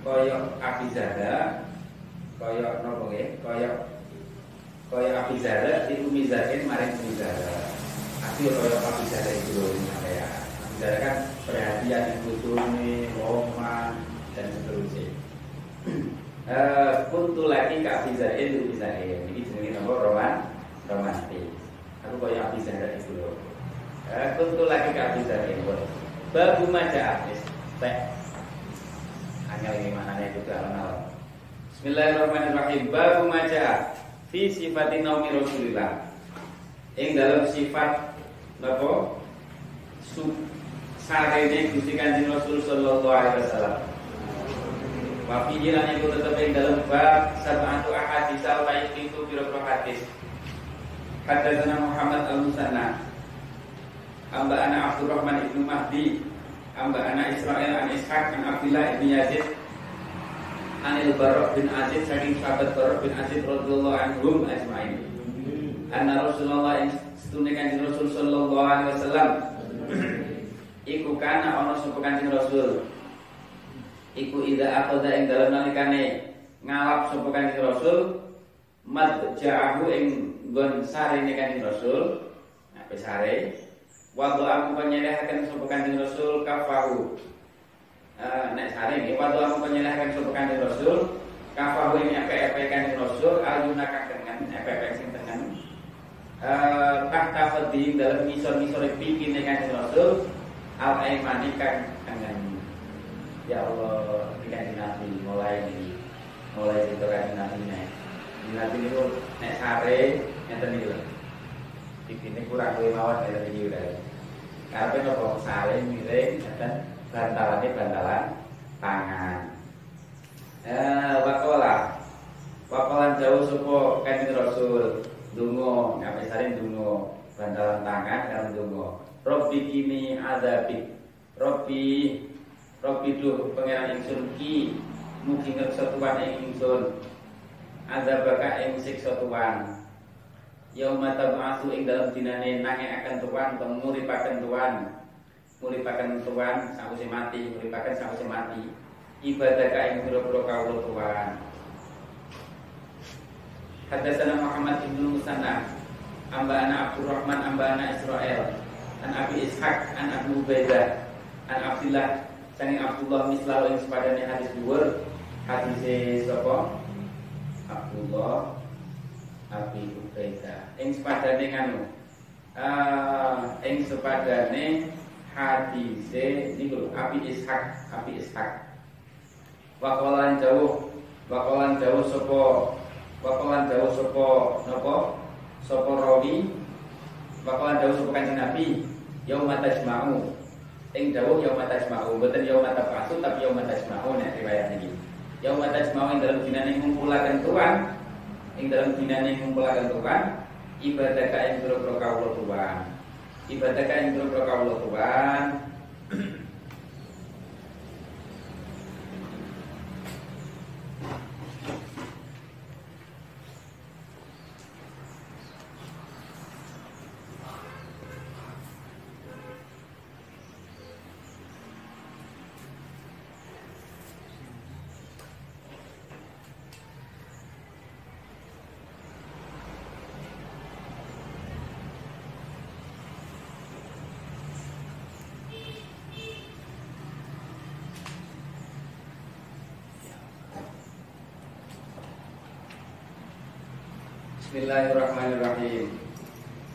koyok abizada koyok nopo nggih koyok koyok abizada iku mizarin maring mizara tapi koyok abizada itu ya abizada kan perhatian nih loma dan seterusnya Eh, kuntu lagi ke abizarin itu mizarin ini jenis nopo roman romantis Aku kaya Abi Zahra itu loh. Aku tuh lagi ke Abi Zahra itu. Babu maja Abis. Teh. Hanya ini maknanya juga alam Bismillahirrahmanirrahim. Babu maja fi sifatin naumi Rasulillah. Yang dalam sifat apa? Sub sarene Gusti Kanjeng Rasul sallallahu alaihi wasallam. Wa fi jilan iku tetep ing dalam bab sab'atu ahadits al itu biro hadis. Hadatsana Muhammad al-Musanna Amba ana Abdurrahman ibnu Mahdi Amba ana Israel an Ishaq an Abdullah ibn Yazid Anil Barok bin Azid saking sahabat Barok bin Azid radhiyallahu anhum ajmain. Anna Rasulullah setune kanjeng Rasul sallallahu alaihi wasallam. Iku kana ana sapa kanjeng Rasul? Iku ida aqada ing dalem nalikane ngalap sapa kanjeng Rasul madja'ahu ing nggon sare kanjeng Rasul. Apa sare. Waktu aku penyerahaken sapa kanjeng Rasul kafahu uh, nek saring ya waktu aku penyelahkan sapa kanjeng Rasul kafahu ini epe-epe kanjeng Rasul aljuna kang dengan epe-epe sing tengen. Uh, tak tafadhi dalam misor-misor bikin kanjeng Rasul al aimani kang dengan ya Allah ikan nabi mulai ini mulai itu kan nabi nek. Nabi itu nek sare ngeten iki lho. Ini kurang luwih mawon dari udah karena nopo sare miring ngeten bantalannya bantalan tangan. Eh wakola. Wakolan jauh supo kanjeng rasul? Dungo ngapain sare dungo bantalan tangan kan dungo Robbi kini adabik Robbi Robbi duh pangeran ingsun ki Mugi ngersa tuan ing ingsun. Adabaka ing siksa tuan Yauma tab'atsu ing dalam dinane nanging akan tuan Menguripakan tuan Muripakan tuan Sausé mati Muripakan sausé mati. Ibadah ka ing biro-biro kawula tuan. Hadasana Muhammad ibnu Musanna Amba ana Abdurrahman Amba ana Israel An Abi Ishaq An Abu Ubaidah An Abdillah Sanging Abdullah mislahu yang sepadanya hadis dhuwur. Hadis sapa? Abdullah Abi Ubaidah. Ing sepadane nganu? Uh, ing sepadane hadise niku Abi Ishaq Abi Ishaq Wakalan jauh Wakalan jauh sapa Wakalan jauh sapa napa sapa rawi? Wakalan jauh sapa kanjeng Nabi? Yauma tajma'u. Ing dawuh yauma tajma'u. Mboten yauma tafasu tapi yauma tajma'u nek riwayat iki yauma tajma'u ing dalam dinane ngumpulaken tuan ing dalam dinane ngumpulaken tuan ibadah ka ing pira-pira kawula tuan ibadah ka ing pira-pira kawula tuan Bismillahirrahmanirrahim.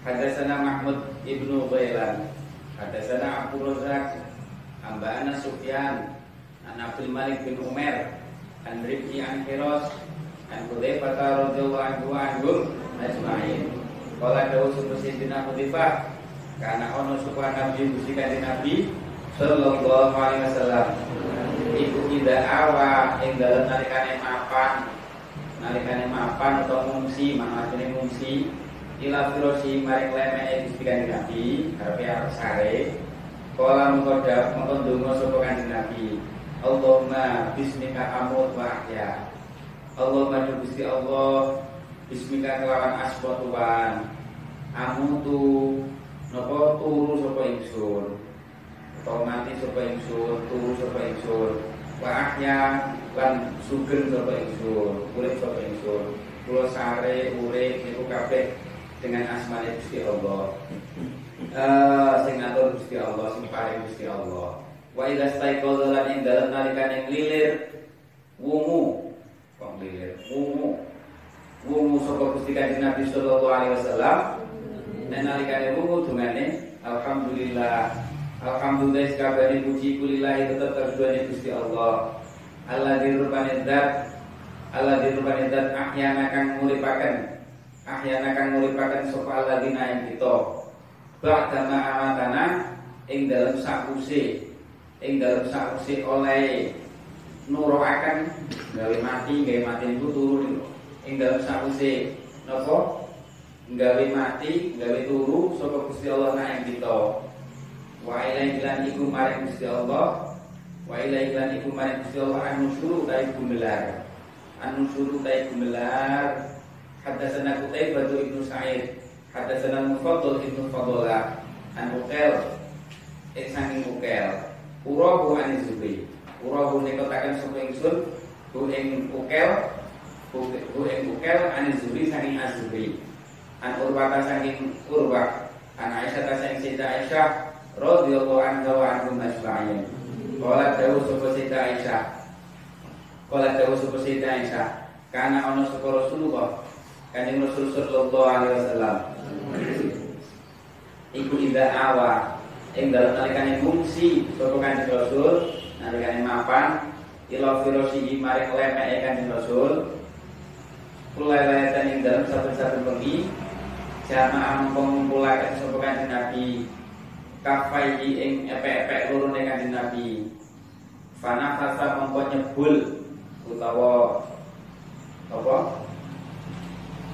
Hadatsana Mahmud ibnu Ghailan. Hadatsana Abdul Razak. Amba'ana Sufyan. An Abdul Malik bin Umar. An Rifki an Hiros. An Hudzaifah radhiyallahu anhu anhum ajma'in. Qala dawu sunusi bin Hudzaifah. Karena ono supaya Nabi Gusti Kanjeng Nabi sallallahu alaihi wasallam. Iku ida awa ing dalem nalikane mapan nalikane mapan atau mungsi mangatune mungsi ila firosi maring leme Gusti Nabi arepe arep sare. Kala mengkoda mengko ndonga sapa Kanjeng Nabi Allahumma bismika amut wa ahya. Allahumma Gusti Allah bismika kelawan asma Tuhan. Amutu napa turu sapa ingsun? Utawa mati sapa ingsun turu sapa ingsun. Wa ahya lan sugeng sapa ingsun urip sapa ingsun kula sare urip niku kabeh dengan asmane Gusti Allah. Eh sing ngatur Gusti Allah sing paring Gusti Allah. Wa idza staiqadha lan ing dalem nalikane lilir wungu. Kok lilir wungu. Wungu sapa Gusti Kanjeng Nabi sallallahu alaihi wasallam? Nek nalikane wungu dungane alhamdulillah. Alhamdulillah sekabari puji kulillahi tetap terjuane Gusti Allah Allah dirupani dat Allah dirupani dat ahyana kang mulipaken ahyana kang mulipaken sapa alladzina yang kita. Ba'da ma amatana ing dalam sakuse ing dalam sakuse oleh nuroaken. Gawe mati gawe mati niku turu ing dalam sakuse napa? Gawe mati gawe turu sapa Gusti Allah nang kita. Wa lan iku maring Gusti Allah wa ilaihi lan iku maring Gusti Allah anu suruh ta gumelar anu suruh ta gumelar hadatsana Qutaibah ibnu Sa'id. Hadatsana Mufaddal ibnu Fadlah an Uqail ek sanging Uqail urahu an Zubair urahu nekotaken sapa ingsun? Ku ing Uqail ku ing Uqail an Zubair sanging Azzubair an Urwata sanging Urwah. An Aisyah sanging Sayyidah Aisyah radhiyallahu anha wa anhum ajma'in Kala dawuh sapa Sayyidah Aisyah. Kala dawuh sapa Sayyidah Aisyah. Karena ono sapa Rasulullah Kanjeng Rasul sallallahu alaihi wasallam. Iku ida awa ing dalem fungsi sapa Kanjeng Rasul nalikane mapan ila firasihi maring lemeke Kanjeng Rasul. Kulailayatan ing dalam satu-satu bengi jamaah mengumpulaken sapa Kanjeng Nabi kafai ing epek-epek ning Kanjeng Nabi. Fana fasa mongko nyebul utawa apa?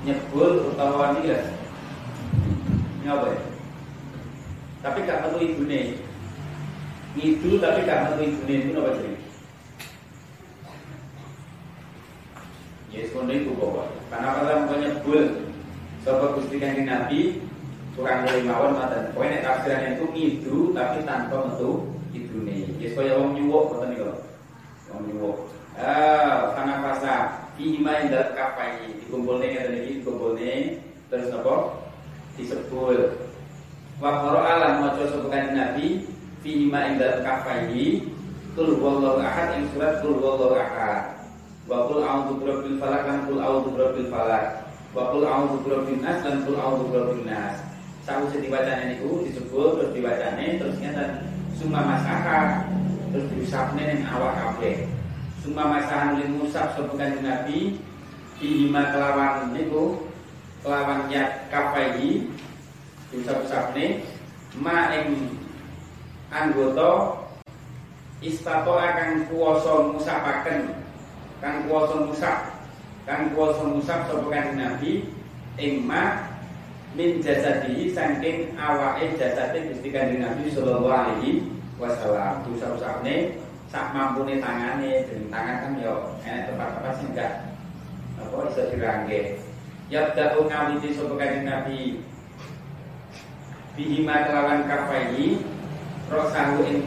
Nyebul utawa nilas. Ini apa ya? Tapi gak metu ibune. Ngidul tapi gak metu ibune itu apa jadi? Yes, kono iku kok. Karena kalau mau nyebul sapa Gusti Kanjeng Nabi kurang dari mawon mboten. Pokoke nek tafsiran itu ngidru tapi tanpa metu idune. Yes kaya wong nyuwuk ngoten niku. Wong nyuwuk. Ah, kana fasa fi ma indak kapai dikumpulne ngeten iki dikumpulne terus apa? Disebul. Wa qara maca sapa Nabi fi ma indak kapai Kul wallahu ahad ing surat kul wallahu ahad. Wa qul a'udzu birabbil falaq lan qul a'udzu birabbil falaq. Wa qul nas lan qul a'udzu birabbin nas. Sawise dibacane niku disebut terus dibacane terus ngeten summa masaha terus diusapne ning awak kabeh. Summa masaha lil musab kanjeng Nabi bihima kelawan niku kelawan yat kafai diusap-usapne ma anggota istato akan kuwasa musapaken kang kuwasa musab kang kuwasa musab kanjeng Nabi ing ma min jasadihi saking awake jasade Gusti Kanjeng Nabi sallallahu alaihi wasallam usap-usapne sak mampune tangane dengan tangan kan yo enak tempat-tempat sing enggak apa iso dirangge Yabda'u ngawiti sapa kanjeng Nabi? Bihima kelawan kafaihi Rosahu ing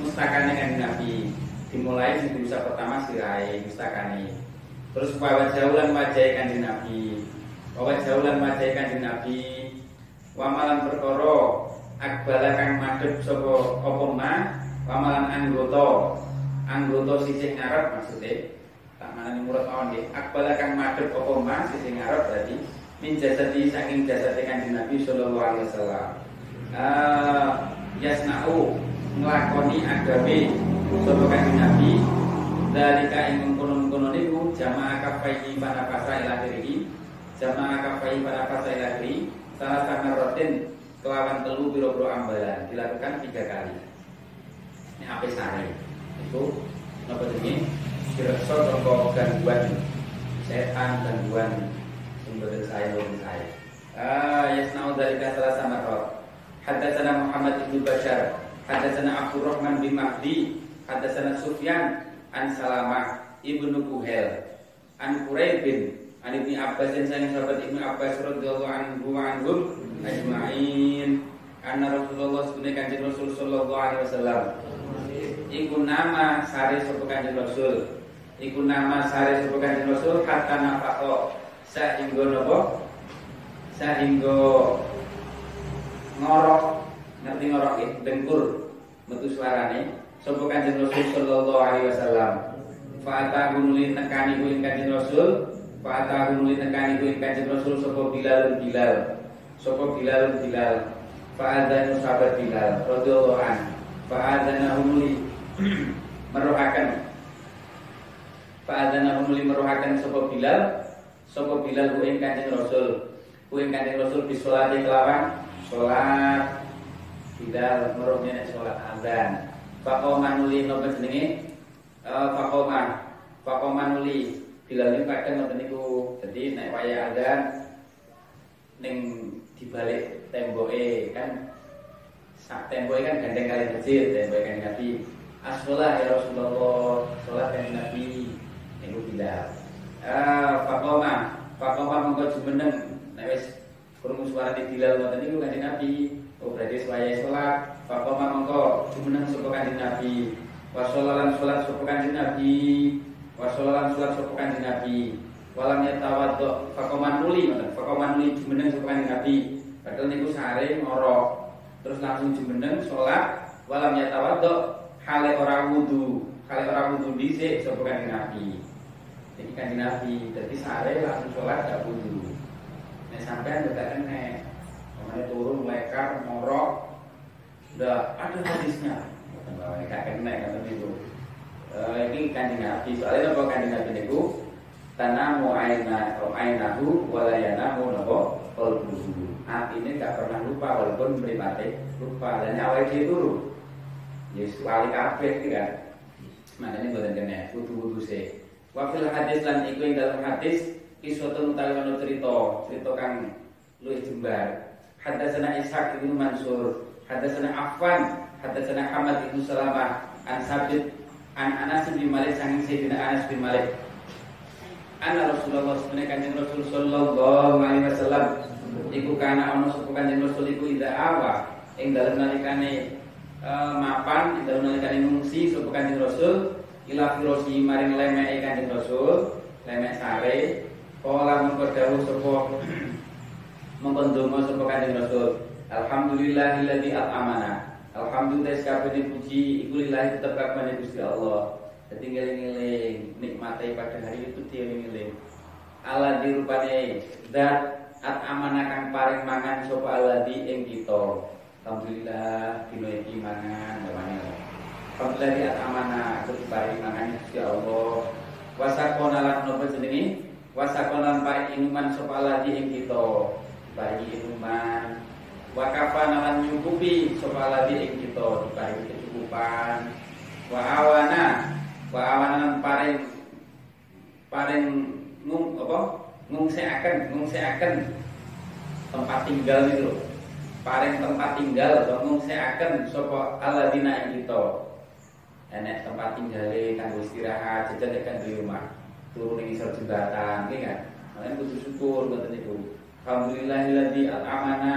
mustakane kanjeng Nabi. Dimulai sing bisa pertama sirai mustakane. Terus bawa jaulan wajah kanjeng Nabi. Bawa jaulan wajah kanjeng Nabi. Wamalan perkara akbala kang madhep sapa apa mah wamalan anggota. Anggota sisih ngarep maksudnya tak manani murad mawon nggih. Akbala kang madhep apa mah sisih ngarep berarti min jasadi saking jasade kanjeng Nabi sallallahu alaihi wasallam. Uh, yasna'u nglakoni agawe sapa kanjeng Nabi. Dalika ing mengkono-mengkono niku jamaah kafaihi pada ila akhirih jamaah kafaihi pada fasa ila akhirih salah sama rotin kelawan telu biro-biro ambalan. Dilakukan tiga kali. Ini apa sare? Itu apa ini direkso toko gangguan. Setan gangguan. Sumber saya logi saya ah yasnau dari salah sama roh Hadatsana Muhammad ibnu Bashar. Hadatsana Abdurrahman bin Mahdi. Hadatsana Sufyan An Salamah ibnu Kuhel An Quraib bin An Ibnu Abbas. Dan sahabat Ibnu Abbas radhiyallahu anhu anhum ajma'in. Anna Rasulullah sunne kanjeng Rasul sallallahu alaihi wasallam. Iku nama sare sapa kanjeng Rasul. Iku nama sare sapa kanjeng Rasul hatta nafaqo. Sahingga napa? Sahingga ngorok. Ngerti ngorok ya? Dengkur metu suarane. Sapa kanjeng Rasul sallallahu alaihi wasallam? Fa'ata gunuli nekani kuing kanjeng Rasul. Fa'ata gunuli nekani kuing kanjeng Rasul Sapa Bilal Bilal Sapa Bilal Bilal? Fa'adhanu sahabat Bilal Radiyallahu an. Fa'adhana humuli Merohakan Fa'adhana humuli merohakan Sapa Bilal? Sapa Bilal kuing kanjeng Rasul? Kuing kanjeng Rasul bisolati kelawan? Sholat. Bilal merohnya sholat azan. Fakoman nuli nopo jenenge? Fakoman Fakoman nuli. Bilal ini kadang ngoten jadi naik waya azan ning dibalik temboke kan? Sak temboke kan gandeng kali masjid temboke kan Nabi. Asfolah ya Rasulullah sholat kan Nabi. Niku Bilal ah Fakoma Fakoma mongko jumeneng. Nek wis krungu suara di Bilal ngoten niku kanjeng Nabi. Oh berarti waya sholat. Fakoma mongko jumeneng sapa kanjeng Nabi. Wasolalan sholat sapa kanjeng Nabi. Wasolalan sholat sapa kanjeng Nabi Walam yatawaddo fakoman nuli Fakoman nuli jumeneng kanjeng Nabi Padahal niku sare ngorok Terus langsung jumeneng sholat Walam yatawaddo hale ora wudu, hale ora wudu sapa kanjeng Nabi. Jadi kanjeng Nabi, jadi sare langsung sholat gak wudu. Nek sampean gak kena, Kemarin turun lekar, morok, udah ada hadisnya. Gak kena kata itu. Ini kanjeng Nabi, soalnya apa kanjeng Nabi niku tanamu aina ainahu walayanamu nopo qalbuhu. Hati ini gak pernah lupa walaupun mati lupa dan awal dia turun. Yesus wali kabeh iki kan. Makanya boten kena kudu-kudu se. Wa fil hadis lan iku ing dalam hadis kisotun utawi cerita, cerita kang luwih jembar. Hadatsana Ishaq bin Mansur, hadatsana Affan, hadatsana Hamad bin Salamah, an Sabit, an Anas bin Malik sanging Sayyidina Anas bin Malik. Anna Rasulullah sebenarnya kanjeng Rasul sallallahu alaihi wasallam. Iku kana ana sapa kanjeng Rasul iku ida awa ing dalem nalikane uh, mapan dalam nalikane ngungsi sapa Kanjeng Rasul ila firosi maring lemeke Kanjeng Rasul lemek sare pola mengko dawuh sapa mengko ndonga sapa Kanjeng Rasul alhamdulillahilladzi at'amana. Alhamdulillah sakabeh puji iku lillahi tetep kabeh Gusti Allah dadi ngeling-eling nikmati pada hari itu dia ngeling Allah dirupane zat at amana kang paring mangan sapa aladi ing kita Alhamdulillah dino iki mangan namanya. Alhamdulillah di amanah aku dibari mangan Gusti Allah. Wasakona lan nopo jenenge? Wasakona paring inuman sapa lagi ing kita. Dibari inuman. Wakafa lan nyukupi sapa lagi ing kita kecukupan. Wa awana wa awana lan paring paring ngung apa? Ngungseaken, ngungseaken tempat tinggal itu loh. Paling tempat tinggal bangun saya akan aladina yang kita. Enek tempat tinggal kan istirahat jajan kan di rumah. Turun di isor jembatan ini kan? Kalian butuh syukur buat itu alhamdulillahilladzi at'amana.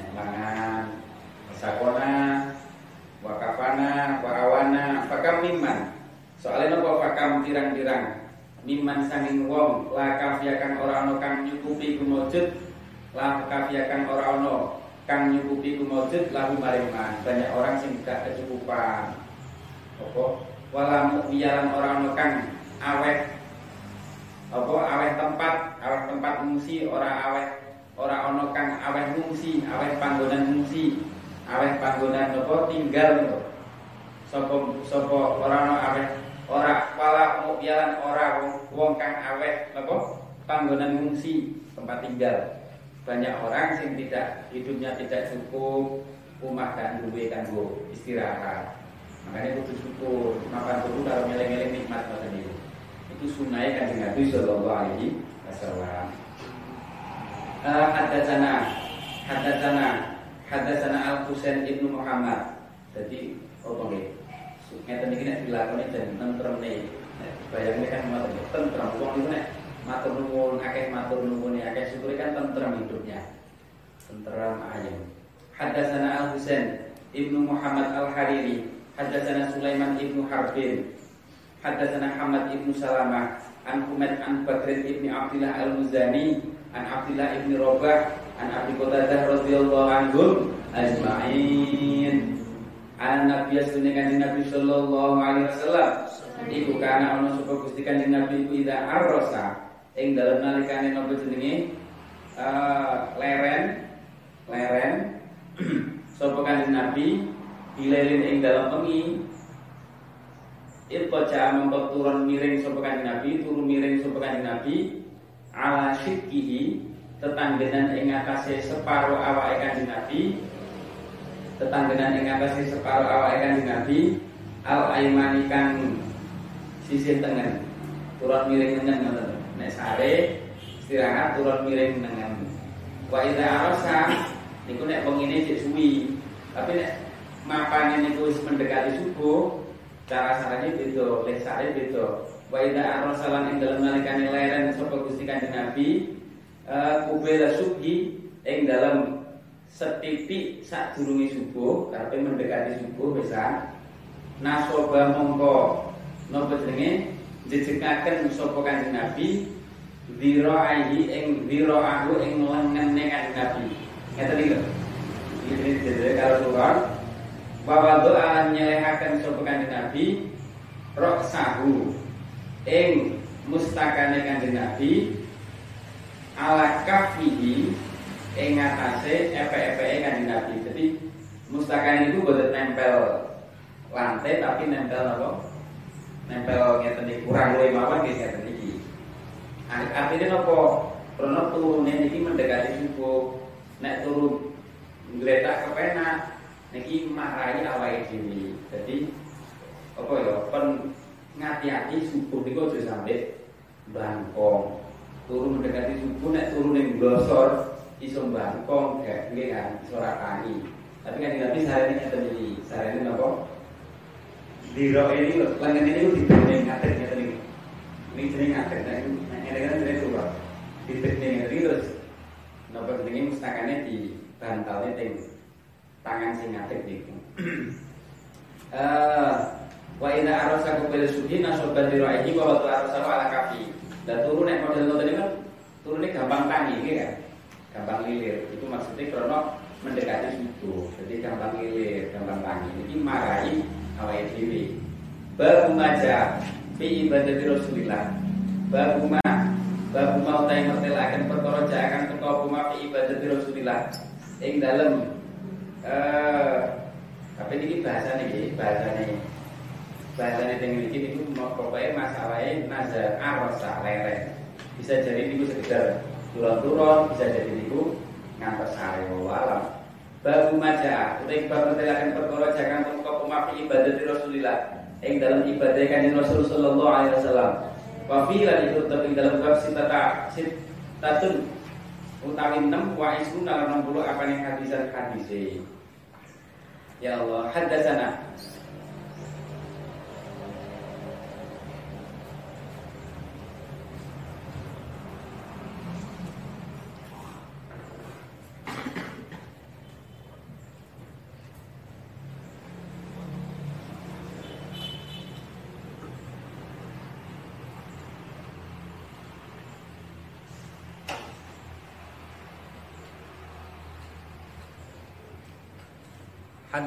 Nek mangan sakona wakafana wa'awana fakam mimman. Soalnya nopo fakam tirang-tirang mimman sanging wong la kafiakan orang kang nyukupi kumujud lam kafiakan orang ono kang nyukupi kumujud lahu mariman banyak orang sing tidak kecukupan. Apa? Wala mukmiyalan orang ono kang awet. Apa? Awet tempat awet tempat ngungsi orang awet orang ono kang awet ngungsi awet panggonan ngungsi awet panggonan apa tinggal itu sopo sopo orang ono awet ora wala mukmiyalan orang wong kang awet apa? Panggonan ngungsi tempat tinggal. Banyak orang yang tidak hidupnya tidak cukup rumah dan duwe kan bu istirahat. Makanya butuh syukur makan dulu kalau ngeleng-ngeleng nikmat macam itu itu sunai kan Nabi Shallallahu Alaihi Wasallam. Uh, ada sana ada ada sana Al Husain ibnu Muhammad. Jadi oh boleh ngeten iki nek dilakoni dan tentrem nih bayangnya kan mau tentrem. Wong itu nek matur nuwun akeh matur nuwun akeh syukur kan tenteram hidupnya. Tenteram ayam Hadatsana Al Husain Ibnu Muhammad Al Hariri Hadatsana Sulaiman Ibnu Harbin. Hadatsana Hamad Ibnu Salamah. An Humaid An Bakrin Ibnu Abdullah Al Muzani An Abdullah Ibnu Robah An Abi Qatadah radhiyallahu anhu ajma'in. An Nabi Sallallahu Nabi sallallahu alaihi wasallam. Iku kana ono sapa Gusti Kanjeng Nabi ida arrosa. Ing dalam nalikane napa jenenge? Uh, leren. Leren. Sapa kanjeng Nabi? Dilerin ing dalam pengi Irkoja mempok turun miring sapa kanjeng Nabi turun miring sapa kanjeng Nabi. Ala syidkihi tetanggenan ing atase separo awake kanjeng Nabi. Tetanggenan ing atase separo awake kanjeng Nabi. Al aimani kang sisi tengen. Turun miring tengen ngoten nek sare istirahat turun miring dengan wa idza arasa niku nek wong ini cek suwi. Tapi nek mapane niku wis mendekati subuh cara sarane beda lek sare beda. Wa idza arasa lan ing dalem nalikane leren sapa Gusti Kanjeng Nabi kubela subhi ing dalam setitik saat durungi subuh tapi mendekati subuh bisa nasoba mongko nopo jenenge jejekaken sapa Kanjeng Nabi dhira'aihi ing dhira'ahu ing lengene Kanjeng Nabi. Ngeten iki lho. Iki dhewe kalau turun Wawadu alam nyelehaken sapa kanjeng Nabi rok sahu ing mustakane kanjeng Nabi ala kafihi ing ngatasé epe-epeke kanjeng Nabi. Jadi mustakane itu boten nempel lantai tapi nempel apa? Nempel ngeten iki kurang luwih mawon nggih ngeten iki. Artinya apa? Karena turunnya ini mendekati subuh Nek turun Gletak kepenak Niki marahi awal dhewe. Jadi apa ya? Pen ngati-ati subuh niku aja sampai bangkong. Turun mendekati subuh nek turun ning glosor iso bangkong gak nggih kan iso rakani. Tapi kan Nabi sarene ngeten iki. Sarene napa? Diro ini lengan ini dibene ngaten ngeten iki. Ini jenenge ngaten. Nek ngene-ngene jenenge turun. Dibene ngeten terus napa jenenge mustakane di bantalnya ting tangan sing ngadeg niku. Eh wa ina arasa bil suhi nasoban di ra'yi wa wa arasa ala kafi. Dan turun nek model ngoten niku turunnya gampang tangi iki kan. Gampang lilir. Itu maksudnya krono mendekati subuh. Jadi gampang lilir, gampang tangi. Ini marai awake dhewe. Bab maja fi ibadati Rasulillah. Bab ma bab mau ta ngertelaken perkara jakan teko kuma fi ibadati Rasulillah. Ing dalem eh tapi ini bahasa nih bahasa nih bahasa nih dengan ini itu pokoknya masalahnya nazar arasa lereng bisa jadi itu sekedar turun-turun bisa jadi itu ngantos sare alam. Babu maja utai bab mentelakan perkara jangan tungkap umafi ibadah di Rasulillah. Yang dalam ibadah kan Rasul Sallallahu Alaihi Wasallam. Wafilan itu tapi dalam bab sitata sitatun utawi 6 wa ismu dalam 60 apa yang hadisan hadise Ya Allah, haddatsana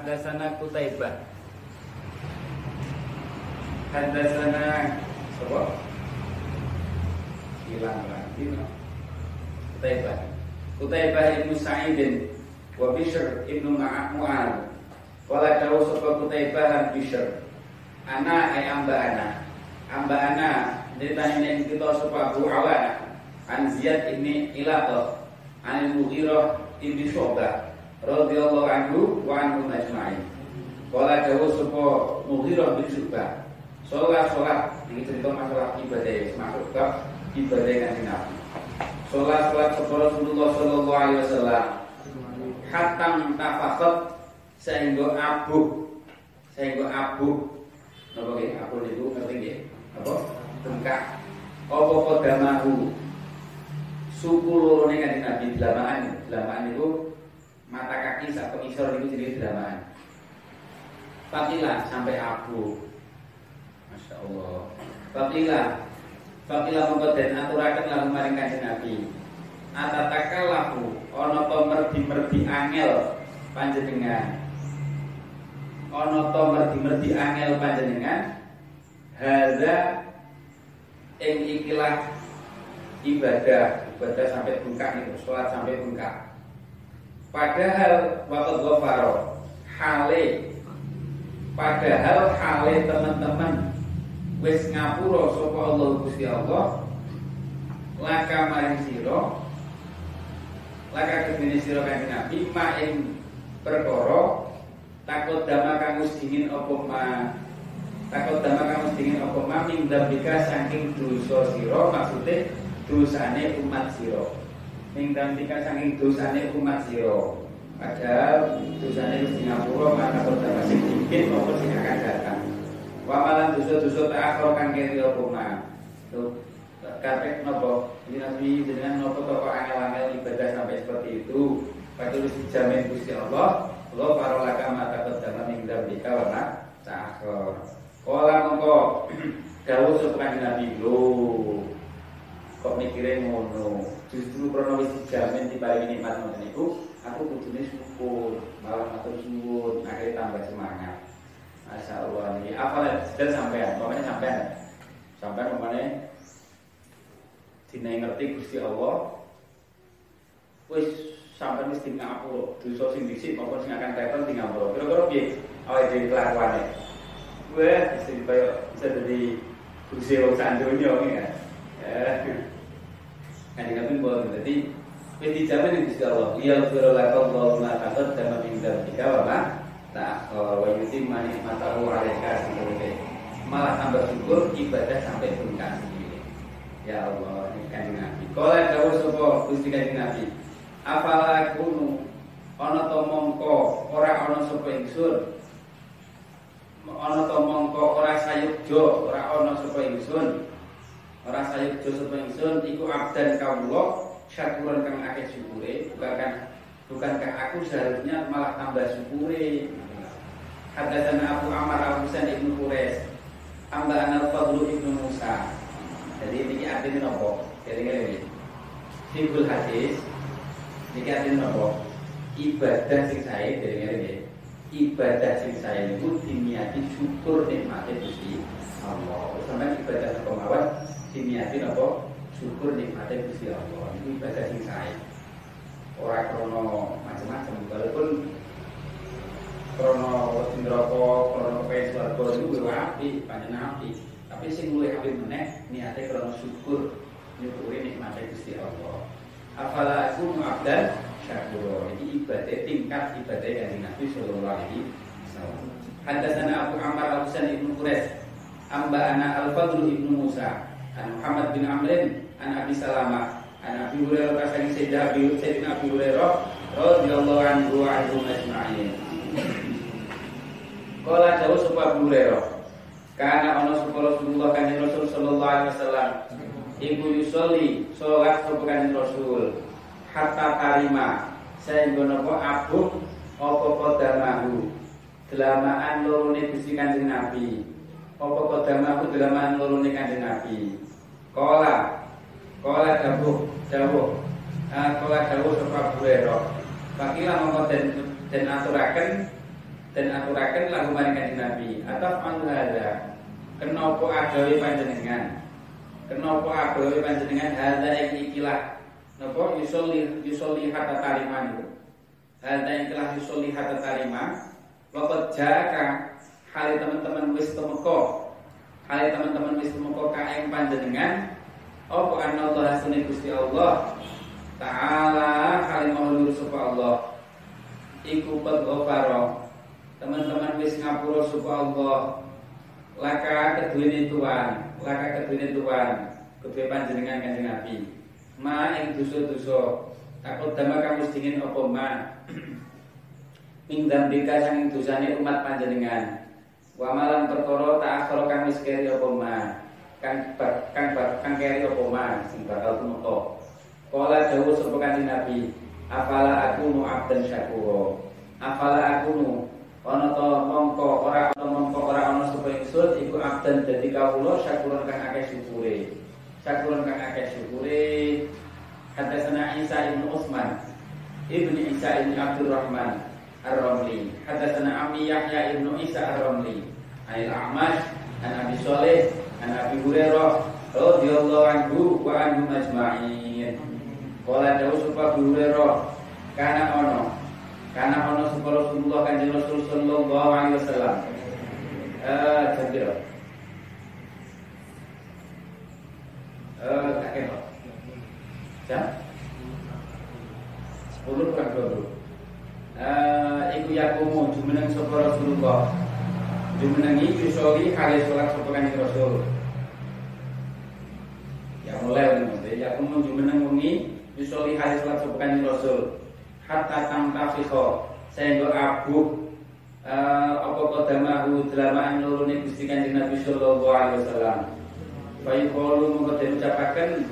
Haddatsana Kutaibah. Haddatsana Sopo Hilang lagi no. Kutaibah. Kutaibah Ibnu Sa'idin Wa Bishr Ibnu Mu'ad Wala dawu sopa Kutaibah dan Bishr? Ana ay amba ana. Amba ana Ditanya kita sopa Abu Awana. An Ziyad Ibni Ilato. Anil Mughirah Ibni Syobah radhiyallahu anhu wa anhum ajma'in. Kala dawuh sapa Mughirah bin Syu'bah. Salat salat iki cerita masalah ibadah masuk ke ibadah kanjeng Nabi. Salat salat sapa Rasulullah sallallahu alaihi wasallam. Hatta tafaqat sehingga abuh. Sehingga abuh. Napa nggih? Abuh niku ngerti nggih? Apa? Bengkak. Apa kodamahu suku lorone kanjeng Nabi delamaan delamaan itu mata kaki sak pengisor itu jadi dramaan. Fakila sampai abu. Masya Allah. Fakila Fakila mongko den aturaken lalu maring kanjeng Nabi. Atatakal lahu ana to merdi-merdi angel panjenengan. Ana to merdi-merdi angel panjenengan. Hadza ing ikilah ibadah, ibadah sampai bengkak nih, sholat sampai bengkak. Padahal waktu ghafaro hale. Padahal hale teman-teman wis ngapura sapa Allah Gusti Allah laka maring sira laka kedene sira kanjeng Nabi ma ing perkara takut dama wis dingin apa ma takut dama wis dingin apa ma ming saking dosa sira maksude dosane umat sira ning tika saking umat sira. Padahal dosane wis ngapura maka pertama sing dikit maupun sing akan datang. Wa dosa-dosa tak kang kiri apa Tuh, kabeh napa ini nabi dengan napa toko angel-angel ibadah sampai seperti itu. Padahal wis dijamin Gusti Allah, Allah para laka mata kedama ning dambika wa tak akhir. Kala mongko dawuh sapa Nabi lho kok mikirnya ngono justru krono wis dijamin diparingi nikmat ngoten niku aku kudune syukur malah matur suwun akhirnya tambah semangat. Masya Allah ini apa dan sampean? Pokoknya sampean. Sampean pokoknya dina ngerti Gusti Allah wis sampean wis tinggal aku dosa sing maupun sing akan datang tinggal ngapura. Kira-kira piye? Awake dhewe kelakuane. Wah bisa kaya bisa jadi Gusti wong sak donya ya kan Nabi boleh jadi wis dijamin Gusti Allah ya firulaka Allahu ma taqaddama min dzalika wa ma ta'akhkhara wa yutimma ni'matahu 'alaika malah tambah syukur ibadah sampai puncak Ya Allah, ini kanjeng Nabi. Kala dawuh sapa Gusti kanjeng Nabi. Afala kunu ana to mongko ora ana sapa ingsun. Ana to mongko ora sayukjo, ora ana sapa ingsun. Ora sayukjo sapa ingsun iku abdan kawula syakuran kang akeh syukure, bukan bukankah aku seharusnya malah tambah syukure. Hadatsana Abu Amar Abu Husain Ibnu Quraisy. Amba Al-Fadlu Ibnu Musa. Jadi ini artinya nopo. Jadi ini Hibul hadis ini artinya nopo. Ibadah sing saya dari ini ibadah sing saya itu diniati syukur nikmatnya Gusti Allah. Sampai ibadah kemauan diniati nopo syukur nikmatnya Gusti Allah. Itu ibadah sing saya. Orang krono macam-macam walaupun krono neraka, krono kaya swarga itu luwih api, panjenengan api. Tapi sing luwih apik meneh niate krana syukur nyukuri nikmate Gusti Allah. Afala aku abdan syakur. Ini ibadah tingkat ibadah dari Nabi sallallahu alaihi wasallam. Hadatsana Abu Ammar Al-Husain Ibnu Quraisy, Amba ana Al-Fadl Ibnu Musa, an Muhammad bin Amrin, an Abi Salamah, an Abi Hurairah kasani Sayyidina Abi Sayyidina Abi Hurairah radhiyallahu anhu wa anhum ajma'in. Kala jauh sapa Abu Hurairah. Karena ono sapa Rasulullah kanjeng Rasul sallallahu alaihi wasallam. Ibu yusolli salat sapa kanjeng Rasul. Hatta tarima sehingga napa abuk apa kodamahu delamaan lorone Gusti Kanjeng Nabi. Apa kodamahu delamaan lorone Kanjeng Nabi kola. Kola dawuh dawuh. Uh, kola dawuh sapa Buero Pakila mongko den den aturaken dan aturaken lagu maring kanjeng Nabi. Atau hadza kenapa agawe panjenengan? Kenapa agawe panjenengan? Hadza ing ikilah napa? Yusolli yusolli hatta taliman hadza ikilah yusolli hatta taliman Waktu jaka hal teman-teman wis temeko hal teman-teman wis temeko kaeng panjenengan apa anna Allah sunni Gusti Allah? Taala hal maulur sapa Allah. Iku qad teman-teman wis ngapura suku Allah. Laka keduwene tuan laka keduwene tuan kedue panjenengan kanjeng Nabi. Ma ing dosa-dosa takut dama kamu dingin apa ma? Ing dambika sang dosane umat panjenengan wa malam perkara tak akhara kang wis keri apa ma kang kang kang keri apa ma sing bakal tumeka kala dawuh sapa kanjeng Nabi afala aku nu abdan syakura? Afala aku nu ana to mongko ora ana mongko ora ana sapa ingsun iku abdan dadi kawula syakuran kang akeh syukure. Syakuran kang akeh syukure. Hadatsana Isa ibn Utsman. Ibnu Isa ibn Abdurrahman Ar-Ramli Hadatsana Ami Yahya ibnu Isa Ar-Ramli Ail A'mash An Abi Shalih An Abi Hurairah radhiyallahu anhu wa anhum ajma'in Qala dawu sapa Hurairah kana ono karena ono sapa Rasulullah kanjeng Rasul sallallahu alaihi wasallam. Eh jabir. Eh kena. Jam? 10 kurang 20. Eh iku yakumu jumeneng sapa Rasulullah. Jumenengi yusoli kali salat sapa kanjeng Rasul. Ya mulai ngono ya kumu jumeneng wengi yusoli kali salat sapa kanjeng Rasul hatta tamtafiho sehingga abu uh, apa kodamahu delamaan nuruni Gusti Kanjeng Nabi sallallahu alaihi wasallam. Bayi kalu mongko diucapaken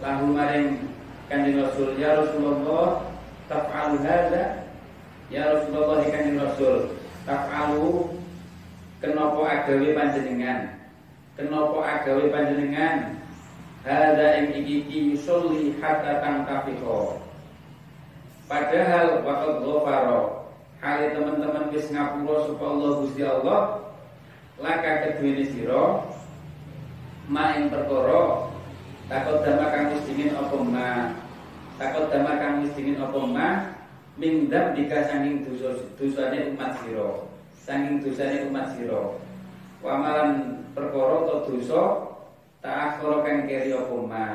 lahu maring Kanjeng Rasul ya Rasulullah taf'alu hadza ya Rasulullah Kanjeng Rasul. Taf'alu kenapa agawe panjenengan. Kenapa agawe panjenengan? Hadza ing iki yusolli hatta tamtafiho Padahal waktu ghafara. Hale teman-teman wis ngapura sapa Allah Gusti Allah laka kedhuene sira main perkara takut dama kang wis dingin takut dama kang wis dingin mingdam dika sanging dosa dosane umat sira. Sanging dosane umat sira. Wamalan perkara atau dosa tak akhara kang keri apa ma?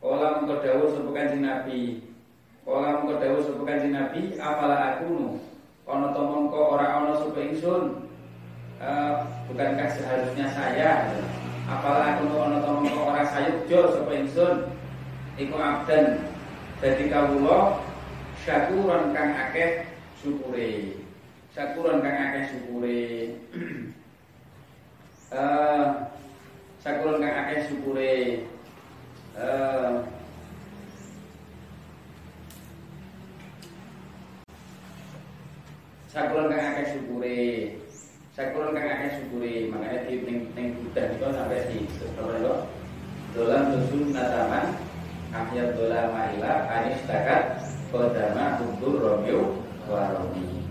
Kala mengko dawuh sapa Kanjeng Nabi. Kala mengko dawuh sapa Kanjeng Nabi apala aku nu ana to mongko ora ana sapa ingsun? Uh, bukankah seharusnya saya? Apala aku nu ana to mongko ora sayukjo sapa ingsun? Iku abdan. Dadi kawula syakuran kang akeh syukure. Syakuran kang akeh syukure. Uh, syakuran kang akeh syukure. Uh, sakulon kang akeh syukure. Sakulon kang akeh syukure. Makanya di ning ning budak itu sampai di apa itu dolan nusul nataman akhir dolan maila anis takat kodama kubur romeo waromi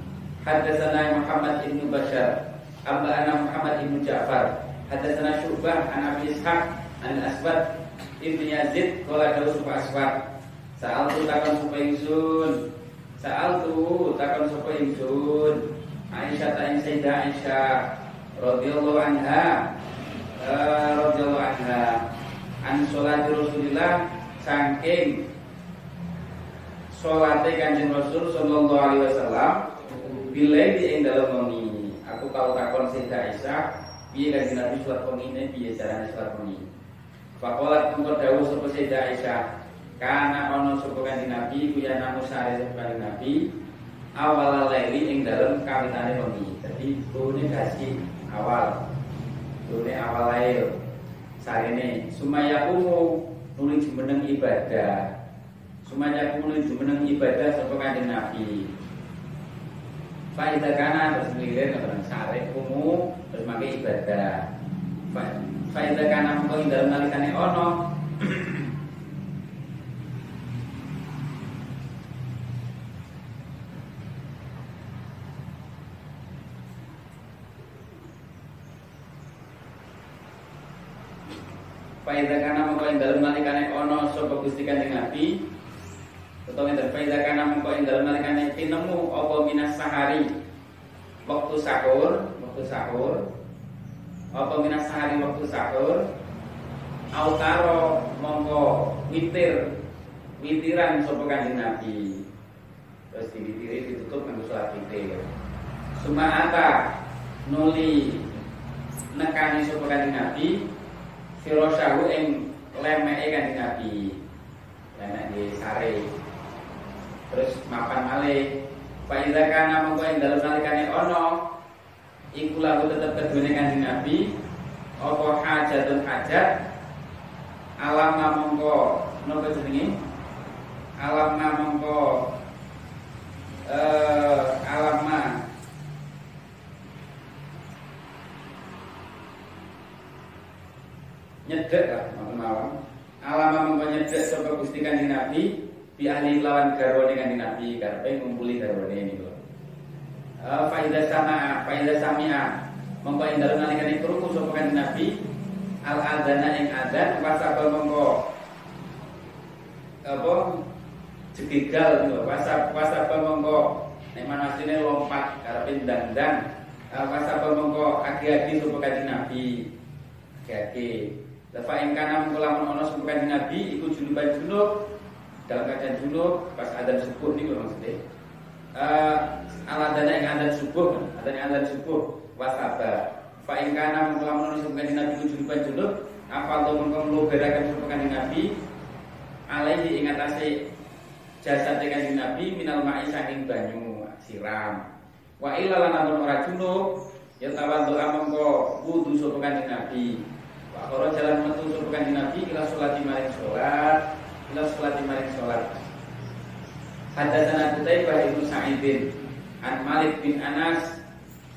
Haddatsana Muhammad ibnu Bashar Amba ana Muhammad ibnu Ja'far. Haddatsana Syu'bah an Abi Ishaq an Asbad Ibnu Yazid Kala dawu aswad. Tu takon ingsun Sa'al tu takon supa ingsun Aisyah ta'in Sayyidah Aisyah radhiyallahu anha uh, radhiyallahu anha. An sholat Rasulillah saking salate Kanjeng Rasul sallallahu alaihi wasallam bila di ing dalem wengi aku kalau takon Sayyidah Aisyah piye kanjeng Nabi salat wengi piye carane salat wengi Fakolat mengko dawuh sapa Sayyidah Aisyah, kana ono sapa kanjeng Nabi ku ya namu sapa kanjeng Nabi awal laili ing dalem kawitane wengi. Dadi turune kasih awal. Turune awal lail. Sarene sumaya kumu nulis jumeneng ibadah. Sumaya nulis jumeneng ibadah sapa kanjeng Nabi. Faida kana terus ngilir nang sare kumu terus make ibadah. Faida kana mengko ing dalem nalikane ono Faida kana mengko ing dalem nalikane ono sapa Gusti Kanjeng Nabi utawa ing faida kana mengko ing dalem nalikane tinemu apa minas sahari? Waktu sahur, waktu sahur. Apa minas sahari waktu sahur? Autaro mongko witir. Witiran sapa kanjeng Nabi. Terus diwitiri ditutup nganggo salat witir. Sumaata nuli nekani sapa kanjeng Nabi. Firasyahu ing lemeke kanjeng Nabi. Lemek di sare terus mapan malih Faiza kana mongko ing dalem nalikane ono iku lagu tetep kedune kanjeng Nabi apa hajatun hajat? Alam mongko napa jenenge? Alam mongko eh alam nyedek lah malam alam mongko nyedek sapa Gusti Kanjeng Nabi bi ahli lawan garwane Kanjeng Nabi karepe ngumpuli garwane niku. Uh, faida sama faida samia. Mongko ing dalem nalikane krungu sapa kanjeng Nabi? Al adzana ing adzan wasaba mongko. Apa? Jegigal niku wasab wasaba mongko. Nek manasine lompat karepe ndang-ndang. Uh, wasaba mongko agi-agi sapa kanjeng Nabi? Agi-agi. Lafa ing kana mongko lamun ana sapa kanjeng Nabi iku junuban junub dalam keadaan junub pas adzan subuh niku maksudnya. Uh, ala dana yang ada subuh ada yang ada subuh wasaba fa in kana menglamun disebutkan nabi junuban junub apa to mengko ngloberaken disebutkan nabi alaihi ing atase jasad dengan nabi minal ma'i saking banyu siram. Wa illa lan amun ora junub ya tawadhu amangko wudu sapa kanjeng nabi. Wa jalan metu kanjeng nabi ila salati maring salat ila salati maring salat Hadatsana Qutaibah ibnu Sa'idin an Malik bin Anas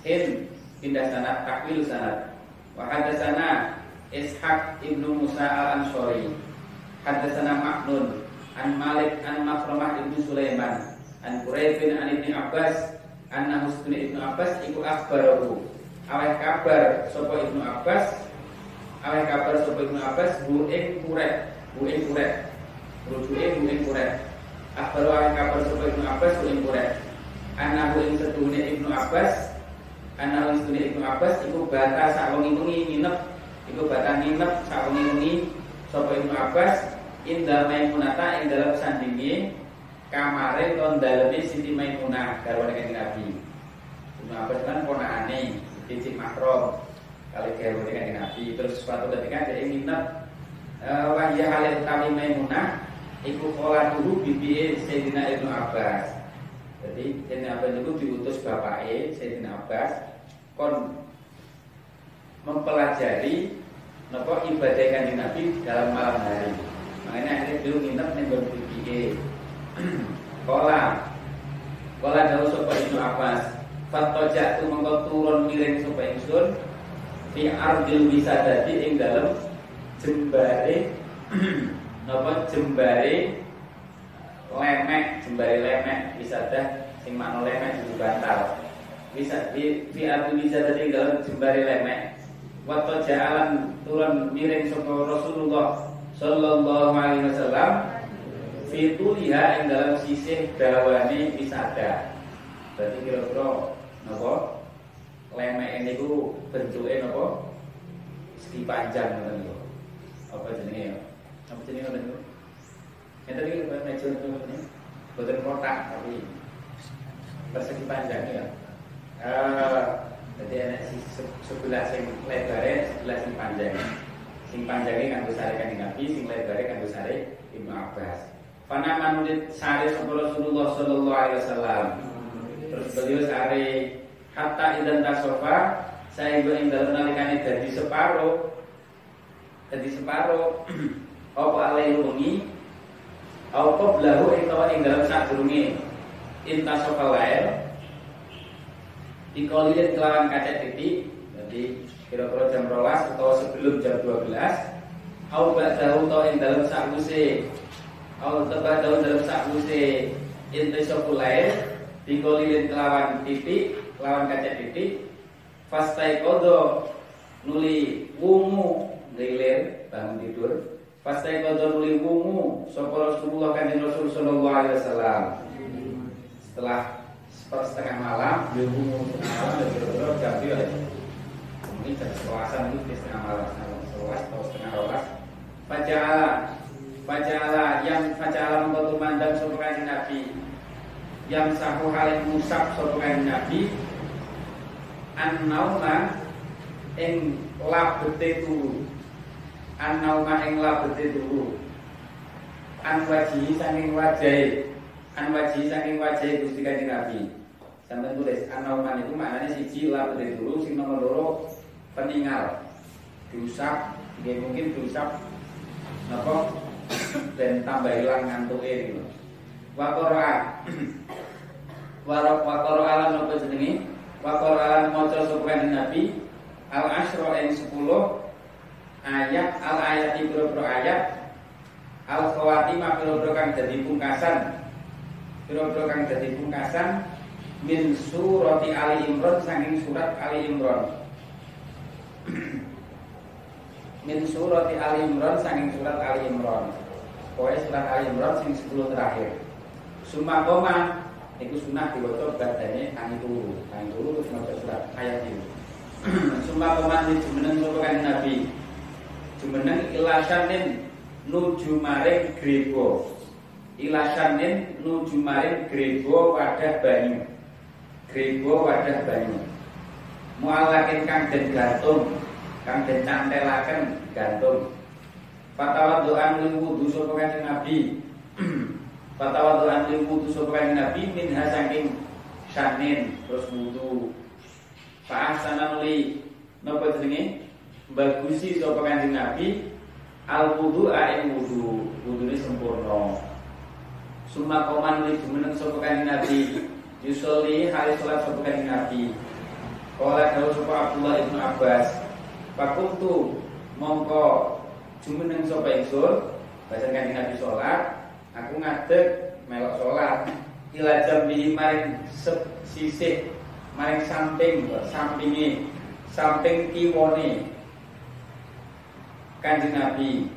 in pindah sanad takwil sanad. Wa hadatsana Ishaq ibnu Musa al-Ansori hadatsana Ma'nun an Malik an Maframah ibnu Sulaiman An Quraibin an Ibnu Abbas anna Husnu Ibnu Abbas iku akhbarahu. Aweh kabar sapa Ibnu Abbas? Aweh kabar sapa Ibnu Abbas? Bu ing kurek, bu kurek. Rujuke ing kurek. Akhbaru aweh kabar sapa Ibnu Abbas ing kurek. Anna bu ing sedune Ibnu Abbas anna Husnu Ibnu Abbas iku bata sak wengi-wengi nginep iku bata nginep sak wengi-wengi sapa Ibnu Abbas inda Maimunata ing dalam sandingi kamare kon daleme Siti Maimunah garwane kanjeng Nabi. Ibnu Abbas kan ponakane Siti Makrom kali garwane kanjeng Nabi. Terus suatu ketika dia nginep uh, wahya halil kami Maimunah iku pola dulu bibi Sayyidina Ibnu Abbas. Jadi Sayyidina Abbas itu diutus bapaknya Sayyidina Abbas kon mempelajari nopo ibadah kanjeng Nabi dalam malam hari. Makanya akhirnya beliau nginep ning bibi Kola Kola dawu sapa Ibnu Abbas Fatoja tu mengko turun miring sapa ingsun Fi ardil bisa dadi ing dalem jembare Napa jembare lemek jembare lemek bisa dah sing makna lemek itu bantal bisa di fi ardil bisa dadi ing dalem jembare lemek Wato jalan turun miring sapa Rasulullah sallallahu alaihi wasallam fituliha yang dalam sisih dawane wisada. Berarti kira-kira napa? Lemek ini ku bentuke napa? Segi panjang niku. Apa jenenge ya? Apa jenenge ngoten niku? Enten iki meja niku boten kotak tapi persegi panjang ya. Eh, jadi enak sebelah sing lebare, sebelah sing panjang. Sing panjangnya kan besar kan Nabi, sing lebare kan besar Ibnu Abbas. Fana manudit sapa Rasulullah sallallahu alaihi wasallam. Terus beliau sare hatta idan tasofa saya ibu ing dalem nalikane dadi separo dadi separo apa alai lungi apa blahu ing tawa ing dalem sadurunge intasofa lair dikolilin kelawan kaca titik. Jadi kira-kira jam rolas atau sebelum jam 12 au ba'dahu to ing dalem sakwise. Au tebah daun dalam sakuse inti sopulai Dikolilin kelawan titik Kelawan kaca titik. Fastai kodo. Nuli wungu Gilir bangun tidur Fastai kodo nuli wungu Sopo Rasulullah kanjeng Rasul Sallallahu Alaihi Wasallam. Setelah setengah malam Dia wungu setengah malam Dan jam dia Mungkin jam sekelasan itu setengah malam sebelas atau setengah rolas Faja'ala Fajala yang fajala mengkotu mandang sopakan Nabi. Yang sahu halin musab sopakan Nabi. An-nauma Ing labete turu An-nauma ing labete turu An wajihi saking wajai An wajihi saking wajai Gusti kanjeng Nabi Sampai tulis An-nauman itu maknanya siji labete turu Sing nomor loro peninggal Diusap Dia mungkin diusap Napa dan tambah hilang ngantuke gitu. Wa qira'a. Wa qira'a alam napa jenenge? Wa qira'a maca Nabi al asyra ing 10 ayat al ayat ibro ayat al khawatimah pira kang dadi pungkasan pira kang dadi pungkasan min surati Ali Imran saking surat Ali Imran min surati Ali Imran saking surat Ali Imran Pokoknya surat Ali Imran sing 10 terakhir. Summa koma itu sunnah diwaca badane tangi turu. Tangi turu terus surat ayat ini. Summa koma di jumeneng sapa Nabi. Jumeneng ilasanin nuju maring grebo. Ilasanin nuju maring grebo wadah banyu. Grebo wadah banyu. Mualakin kang den gantung, kang den cantelaken gantung. Fatwa doa lil wudu sapa kanjeng Nabi. Fatwa doa lil wudu sapa kanjeng Nabi min saking sanin terus wudu. Fa ahsana li napa jenenge? Bagusi sapa kanjeng Nabi al wudu ing wudu. Wudune sempurna. Suma koman li jumeneng sapa kanjeng Nabi. Yusoli hari salat sapa kanjeng Nabi. Kala dawuh sapa Abdullah ibnu Abbas. Fakuntu mongko jumeneng sapa ingsun baca kanjeng Nabi salat aku ngadeg melok salat ila jambihi maring sisih maring samping sampingi samping kiwone kanjeng Nabi.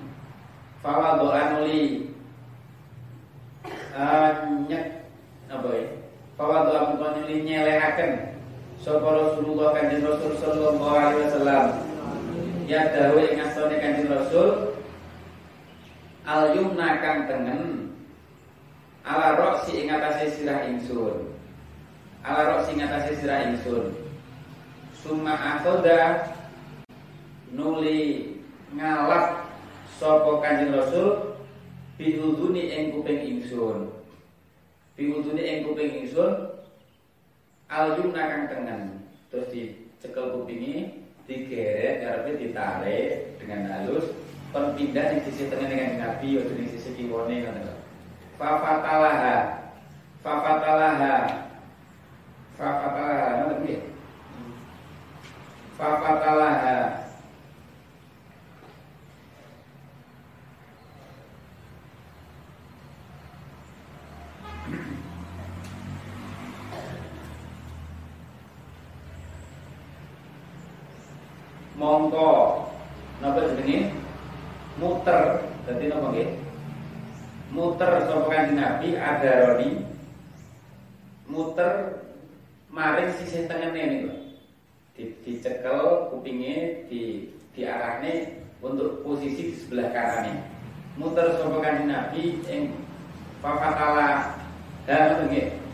Fawadoan uli uh, nyek. Apa ya? Fawadoan uli nyelehaken sapa Rasulullah kanjeng Rasul sallallahu alaihi wasallam? Ya dawe ing astane kanjeng Rasul. Al yumna kang tengen. Ala roksi ing atase sirah ingsun. Ala roksi ing atase sirah ingsun. Summa akhoda nuli ngalap sapa kanjeng Rasul biuduni ing kuping ingsun. Biuduni ing kuping ingsun al yumna kang tengen. Terus dicekel kupingi digeret karepe ditarik dengan halus kon pindah di sisi tengah dengan Nabi atau di sisi kiwone ngoten fafatalaha fafatalaha fafatalaha ngoten piye? Fafatalaha mongko napa jenenge? Muter. Dadi napa nggih? Muter sapa kanjeng Nabi adaroni. Muter maring sisi tengene niku di, dicekel kupinge di diarahne untuk posisi di sebelah kanan muter sapa kanjeng Nabi ing fafatala. Dan nggih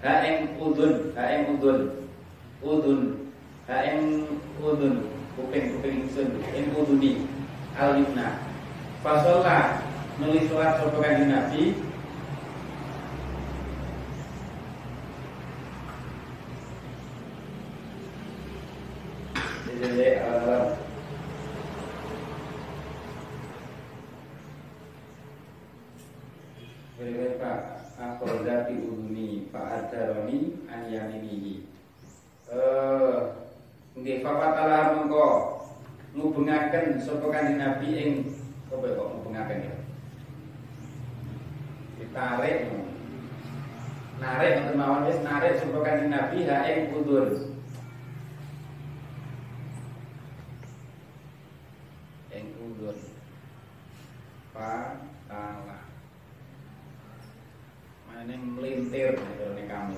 ing udun ing udun. Udun ing udun. Kuping kuping ingsun ing uduni. Al yumna fasolla nulis surat kanjeng Nabi Jadi, uh, Pak Akoda fi uduni Pak Adaroni an yaminihi. Eh Nggih fapatalah mengko ngubengaken sapa kanjeng Nabi ing apa kok ngubengaken ya? Ditarik. Narik ngoten mawon wis narik sapa kanjeng Nabi ha ing udun ing udun Fatala ini melintir nih kami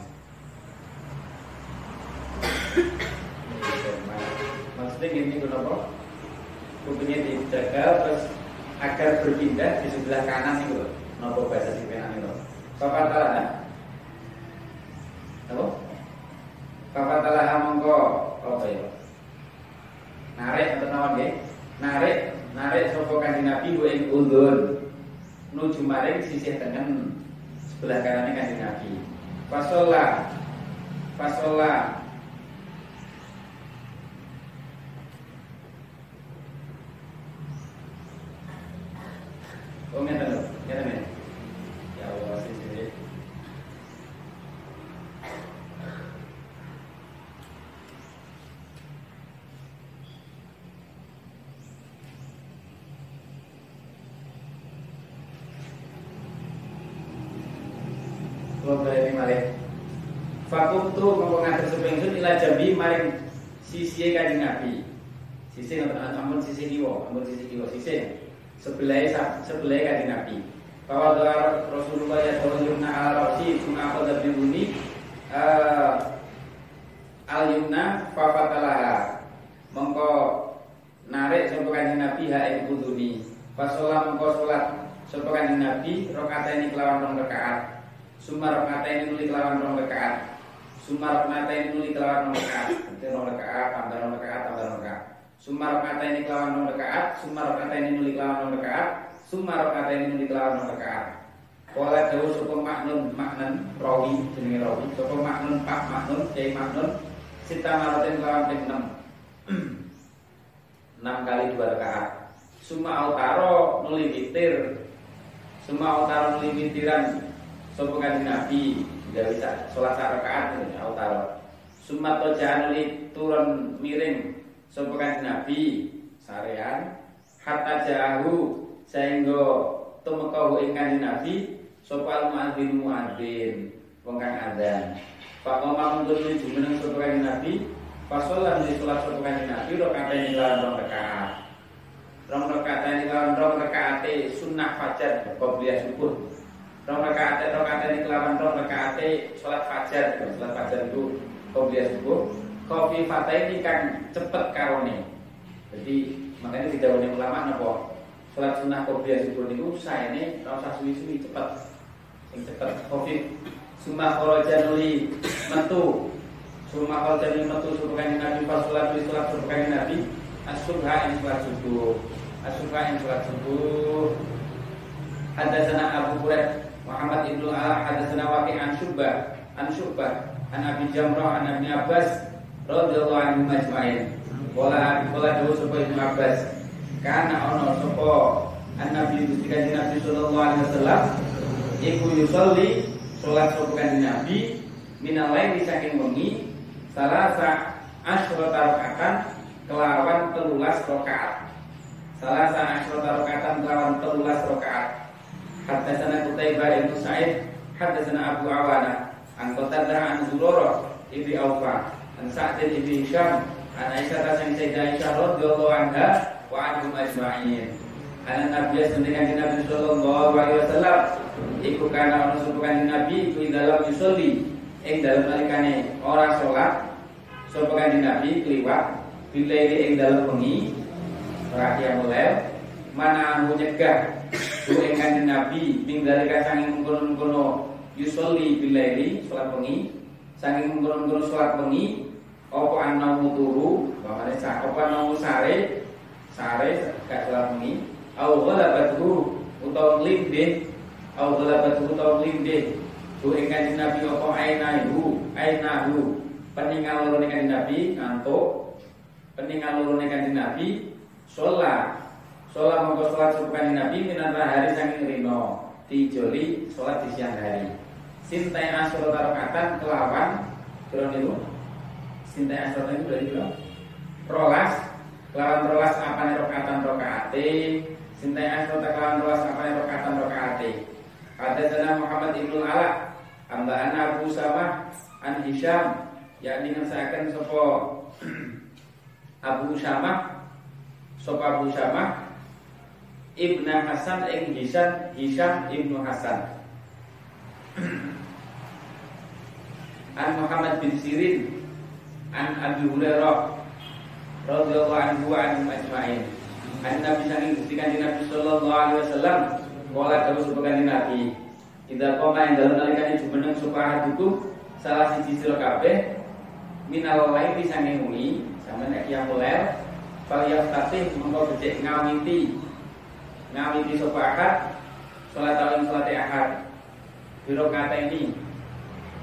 maksudnya gini kenapa kupingnya dijaga terus agar berpindah di sebelah kanan itu loh nopo bahasa si penan itu. Bapak talah apa? Bapak talah mongko. Apa ya? Narik atau nawan ya? Narik, narik sopo kanjeng Nabi bu ing udun nuju maring sisi tengen sebelah kanannya kanjeng Nabi. Fasola, fasola. Oh, ngeten lho, ngeten ya. Ya Allah, sisi. Kalau ini maling Fakum tu mongko ngatur sepengsun ila jambi maring sisi kanjeng Nabi. Sisi ngoten ampun sisi kiwa, ampun sisi kiwa sisi sebelah sebelah kanjeng Nabi. Bahwa doa Rasulullah ya yumna ala rasi summa akhadha bi buni al yumna fa fatalaha. Mongko narik sapa kanjeng Nabi ha ing buduni. Fasolah mongko salat sapa kanjeng Nabi rakaat ini kelawan rong rakaat. Summa rakaat ini nuli kelawan rong rakaat. Summa rakaat ini nuli kelawan rong rakaat. Nanti rong rakaat tambah rong rakaat tambah rong rakaat. Summa rakaat ini kelawan rong rakaat. Summa rakaat ini nuli kelawan rong rakaat. Summa rakaat ini nuli kelawan rong rakaat. Kala dawuh sapa maknun maknan rawi jenenge rawi sapa maknun pak maknun cai maknun sita maroten kelawan ping 6 6 kali dua rakaat. Summa autaro nuli witir. Summa autaro nuli witiran sapa kanjeng Nabi nggak bisa sholat sak rakaat autaro. Summa tojanuli turun miring sapa kanjeng Nabi sarean hatta jahu sehingga tumeka ing kanjeng Nabi sapa muadzin muadzin? Wong kang adzan. Pak Omar untuk menuju menang sapa kanjeng Nabi? Fasolah di sholat sapa kanjeng Nabi? Rakaat ini lawan rong rakaat rong rakaat ini lawan rong rakaat sunnah fajar qobliyah subuh rong rakaat rakaat ini lawan rong rakaat sholat fajar. Sholat fajar itu qobliyah subuh kopi fatah ini kan cepet karone. Jadi makanya tidak boleh ulama nopo Sholat sunnah kopiah subuh niku saya ini rasa suwi-suwi cepat, yang cepat covid. Summa kharaja nuli metu. Summa kharaja nuli metu subuh Nabi pas sholat di sholat subuh Nabi. As-subha sholat subuh. As-subha yang sholat subuh. Hadatsana Abu Hurairah Muhammad ibnu Ala hadatsana Waqi' an Syubbah an Syubbah an Abi Jamrah an Abi Abbas radhiyallahu anhu majma'in. Wala wala dawu sapa Ibnu Abbas karena ono sopo Nabi Gusti Kanjeng Nabi sallallahu alaihi wasallam iku yusolli salat sopo Kanjeng Nabi minalai saking wengi salasa asyrata rakaatan kelawan telulas rakaat. Salasa asyrata rakaatan kelawan telulas rakaat. Haddatsana Qutaibah bin Sa'id Haddatsana Abu Awana an Qatadah an Zurarah ibni Aufa an Sa'd ibn Hisham an Aisyah radhiyallahu Sayyidah Aisyah radhiyallahu anha wa anhum ajma'in. Ana Nabi sedherek Nabi sallallahu alaihi wasallam iku kana ono sapa Nabi iku dalam yusolli. Ing dalam nalikane ora salat sapa kanjeng Nabi kliwat bilaili ing dalam bengi rakyat mulai. Mana anu nyegah ku ing Nabi ing dalika sanging mengkono-mengkono yusolli bilaili salat bengi. Sanging mengkono-mengkono salat bengi apa ana turu bapane sak apa ana sare sare gak bengi. Au ghalabatuhu utawa lindih. Au ghalabatuhu utawa lindih. Tu ing kanjeng Nabi apa? Ainahu ainahu. Peninggal loro ning kanjeng Nabi ngantuk. Peninggal loro ning kanjeng Nabi sholat. Sholat mongko sholat kanjeng Nabi minan hari saking rino dijoli sholat di siang hari. Sintai asro rakaatan kelawan kira niku? Sintai asro itu dari kira rolas lawan rolas nih rokatan rokaate sintai asrota lawan rolas nih rokatan rokaate sana Muhammad ibnu Ala Ambaan Abu Samah An Hisham yakni ngesaken sopo Abu Samah sopo Abu Samah Ibnu Hasan ing Hisham Hisham Ibnu Hasan. An Muhammad bin Sirin An Abi Hurairah radhiyallahu anhu wa anhum ajma'in. An Nabi saking Gusti Kanjeng Nabi sallallahu alaihi wasallam kala terus sebagai Nabi. Tidak koma yang dalam nalikane jumeneng supaya hukum salah siji sira kabeh. Minal laili sange wengi sampe nek yang mulai fal yaftatih monggo becik ngawiti. Ngawiti sapa akad salat tahun salat akad. Biro kata ini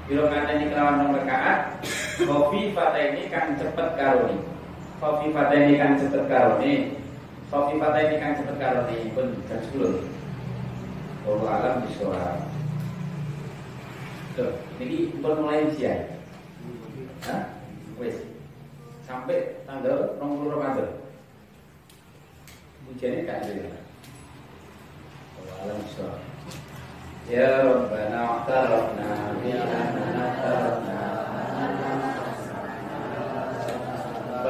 biro kata ini kelawan nomor rakaat kopi fata ini kan cepet karuni Kopi ini kan cepet karone Kopi ini kan cepet karone pun jam 10 Kalau alam suara. Tuh, pun mulai ujian. Hah? Wes Sampai tanggal 20 Ramadan. Ujiannya kan ada Kalau alam suara. Ya Rabbana Aktarabna Ya Rabbana Aktarabna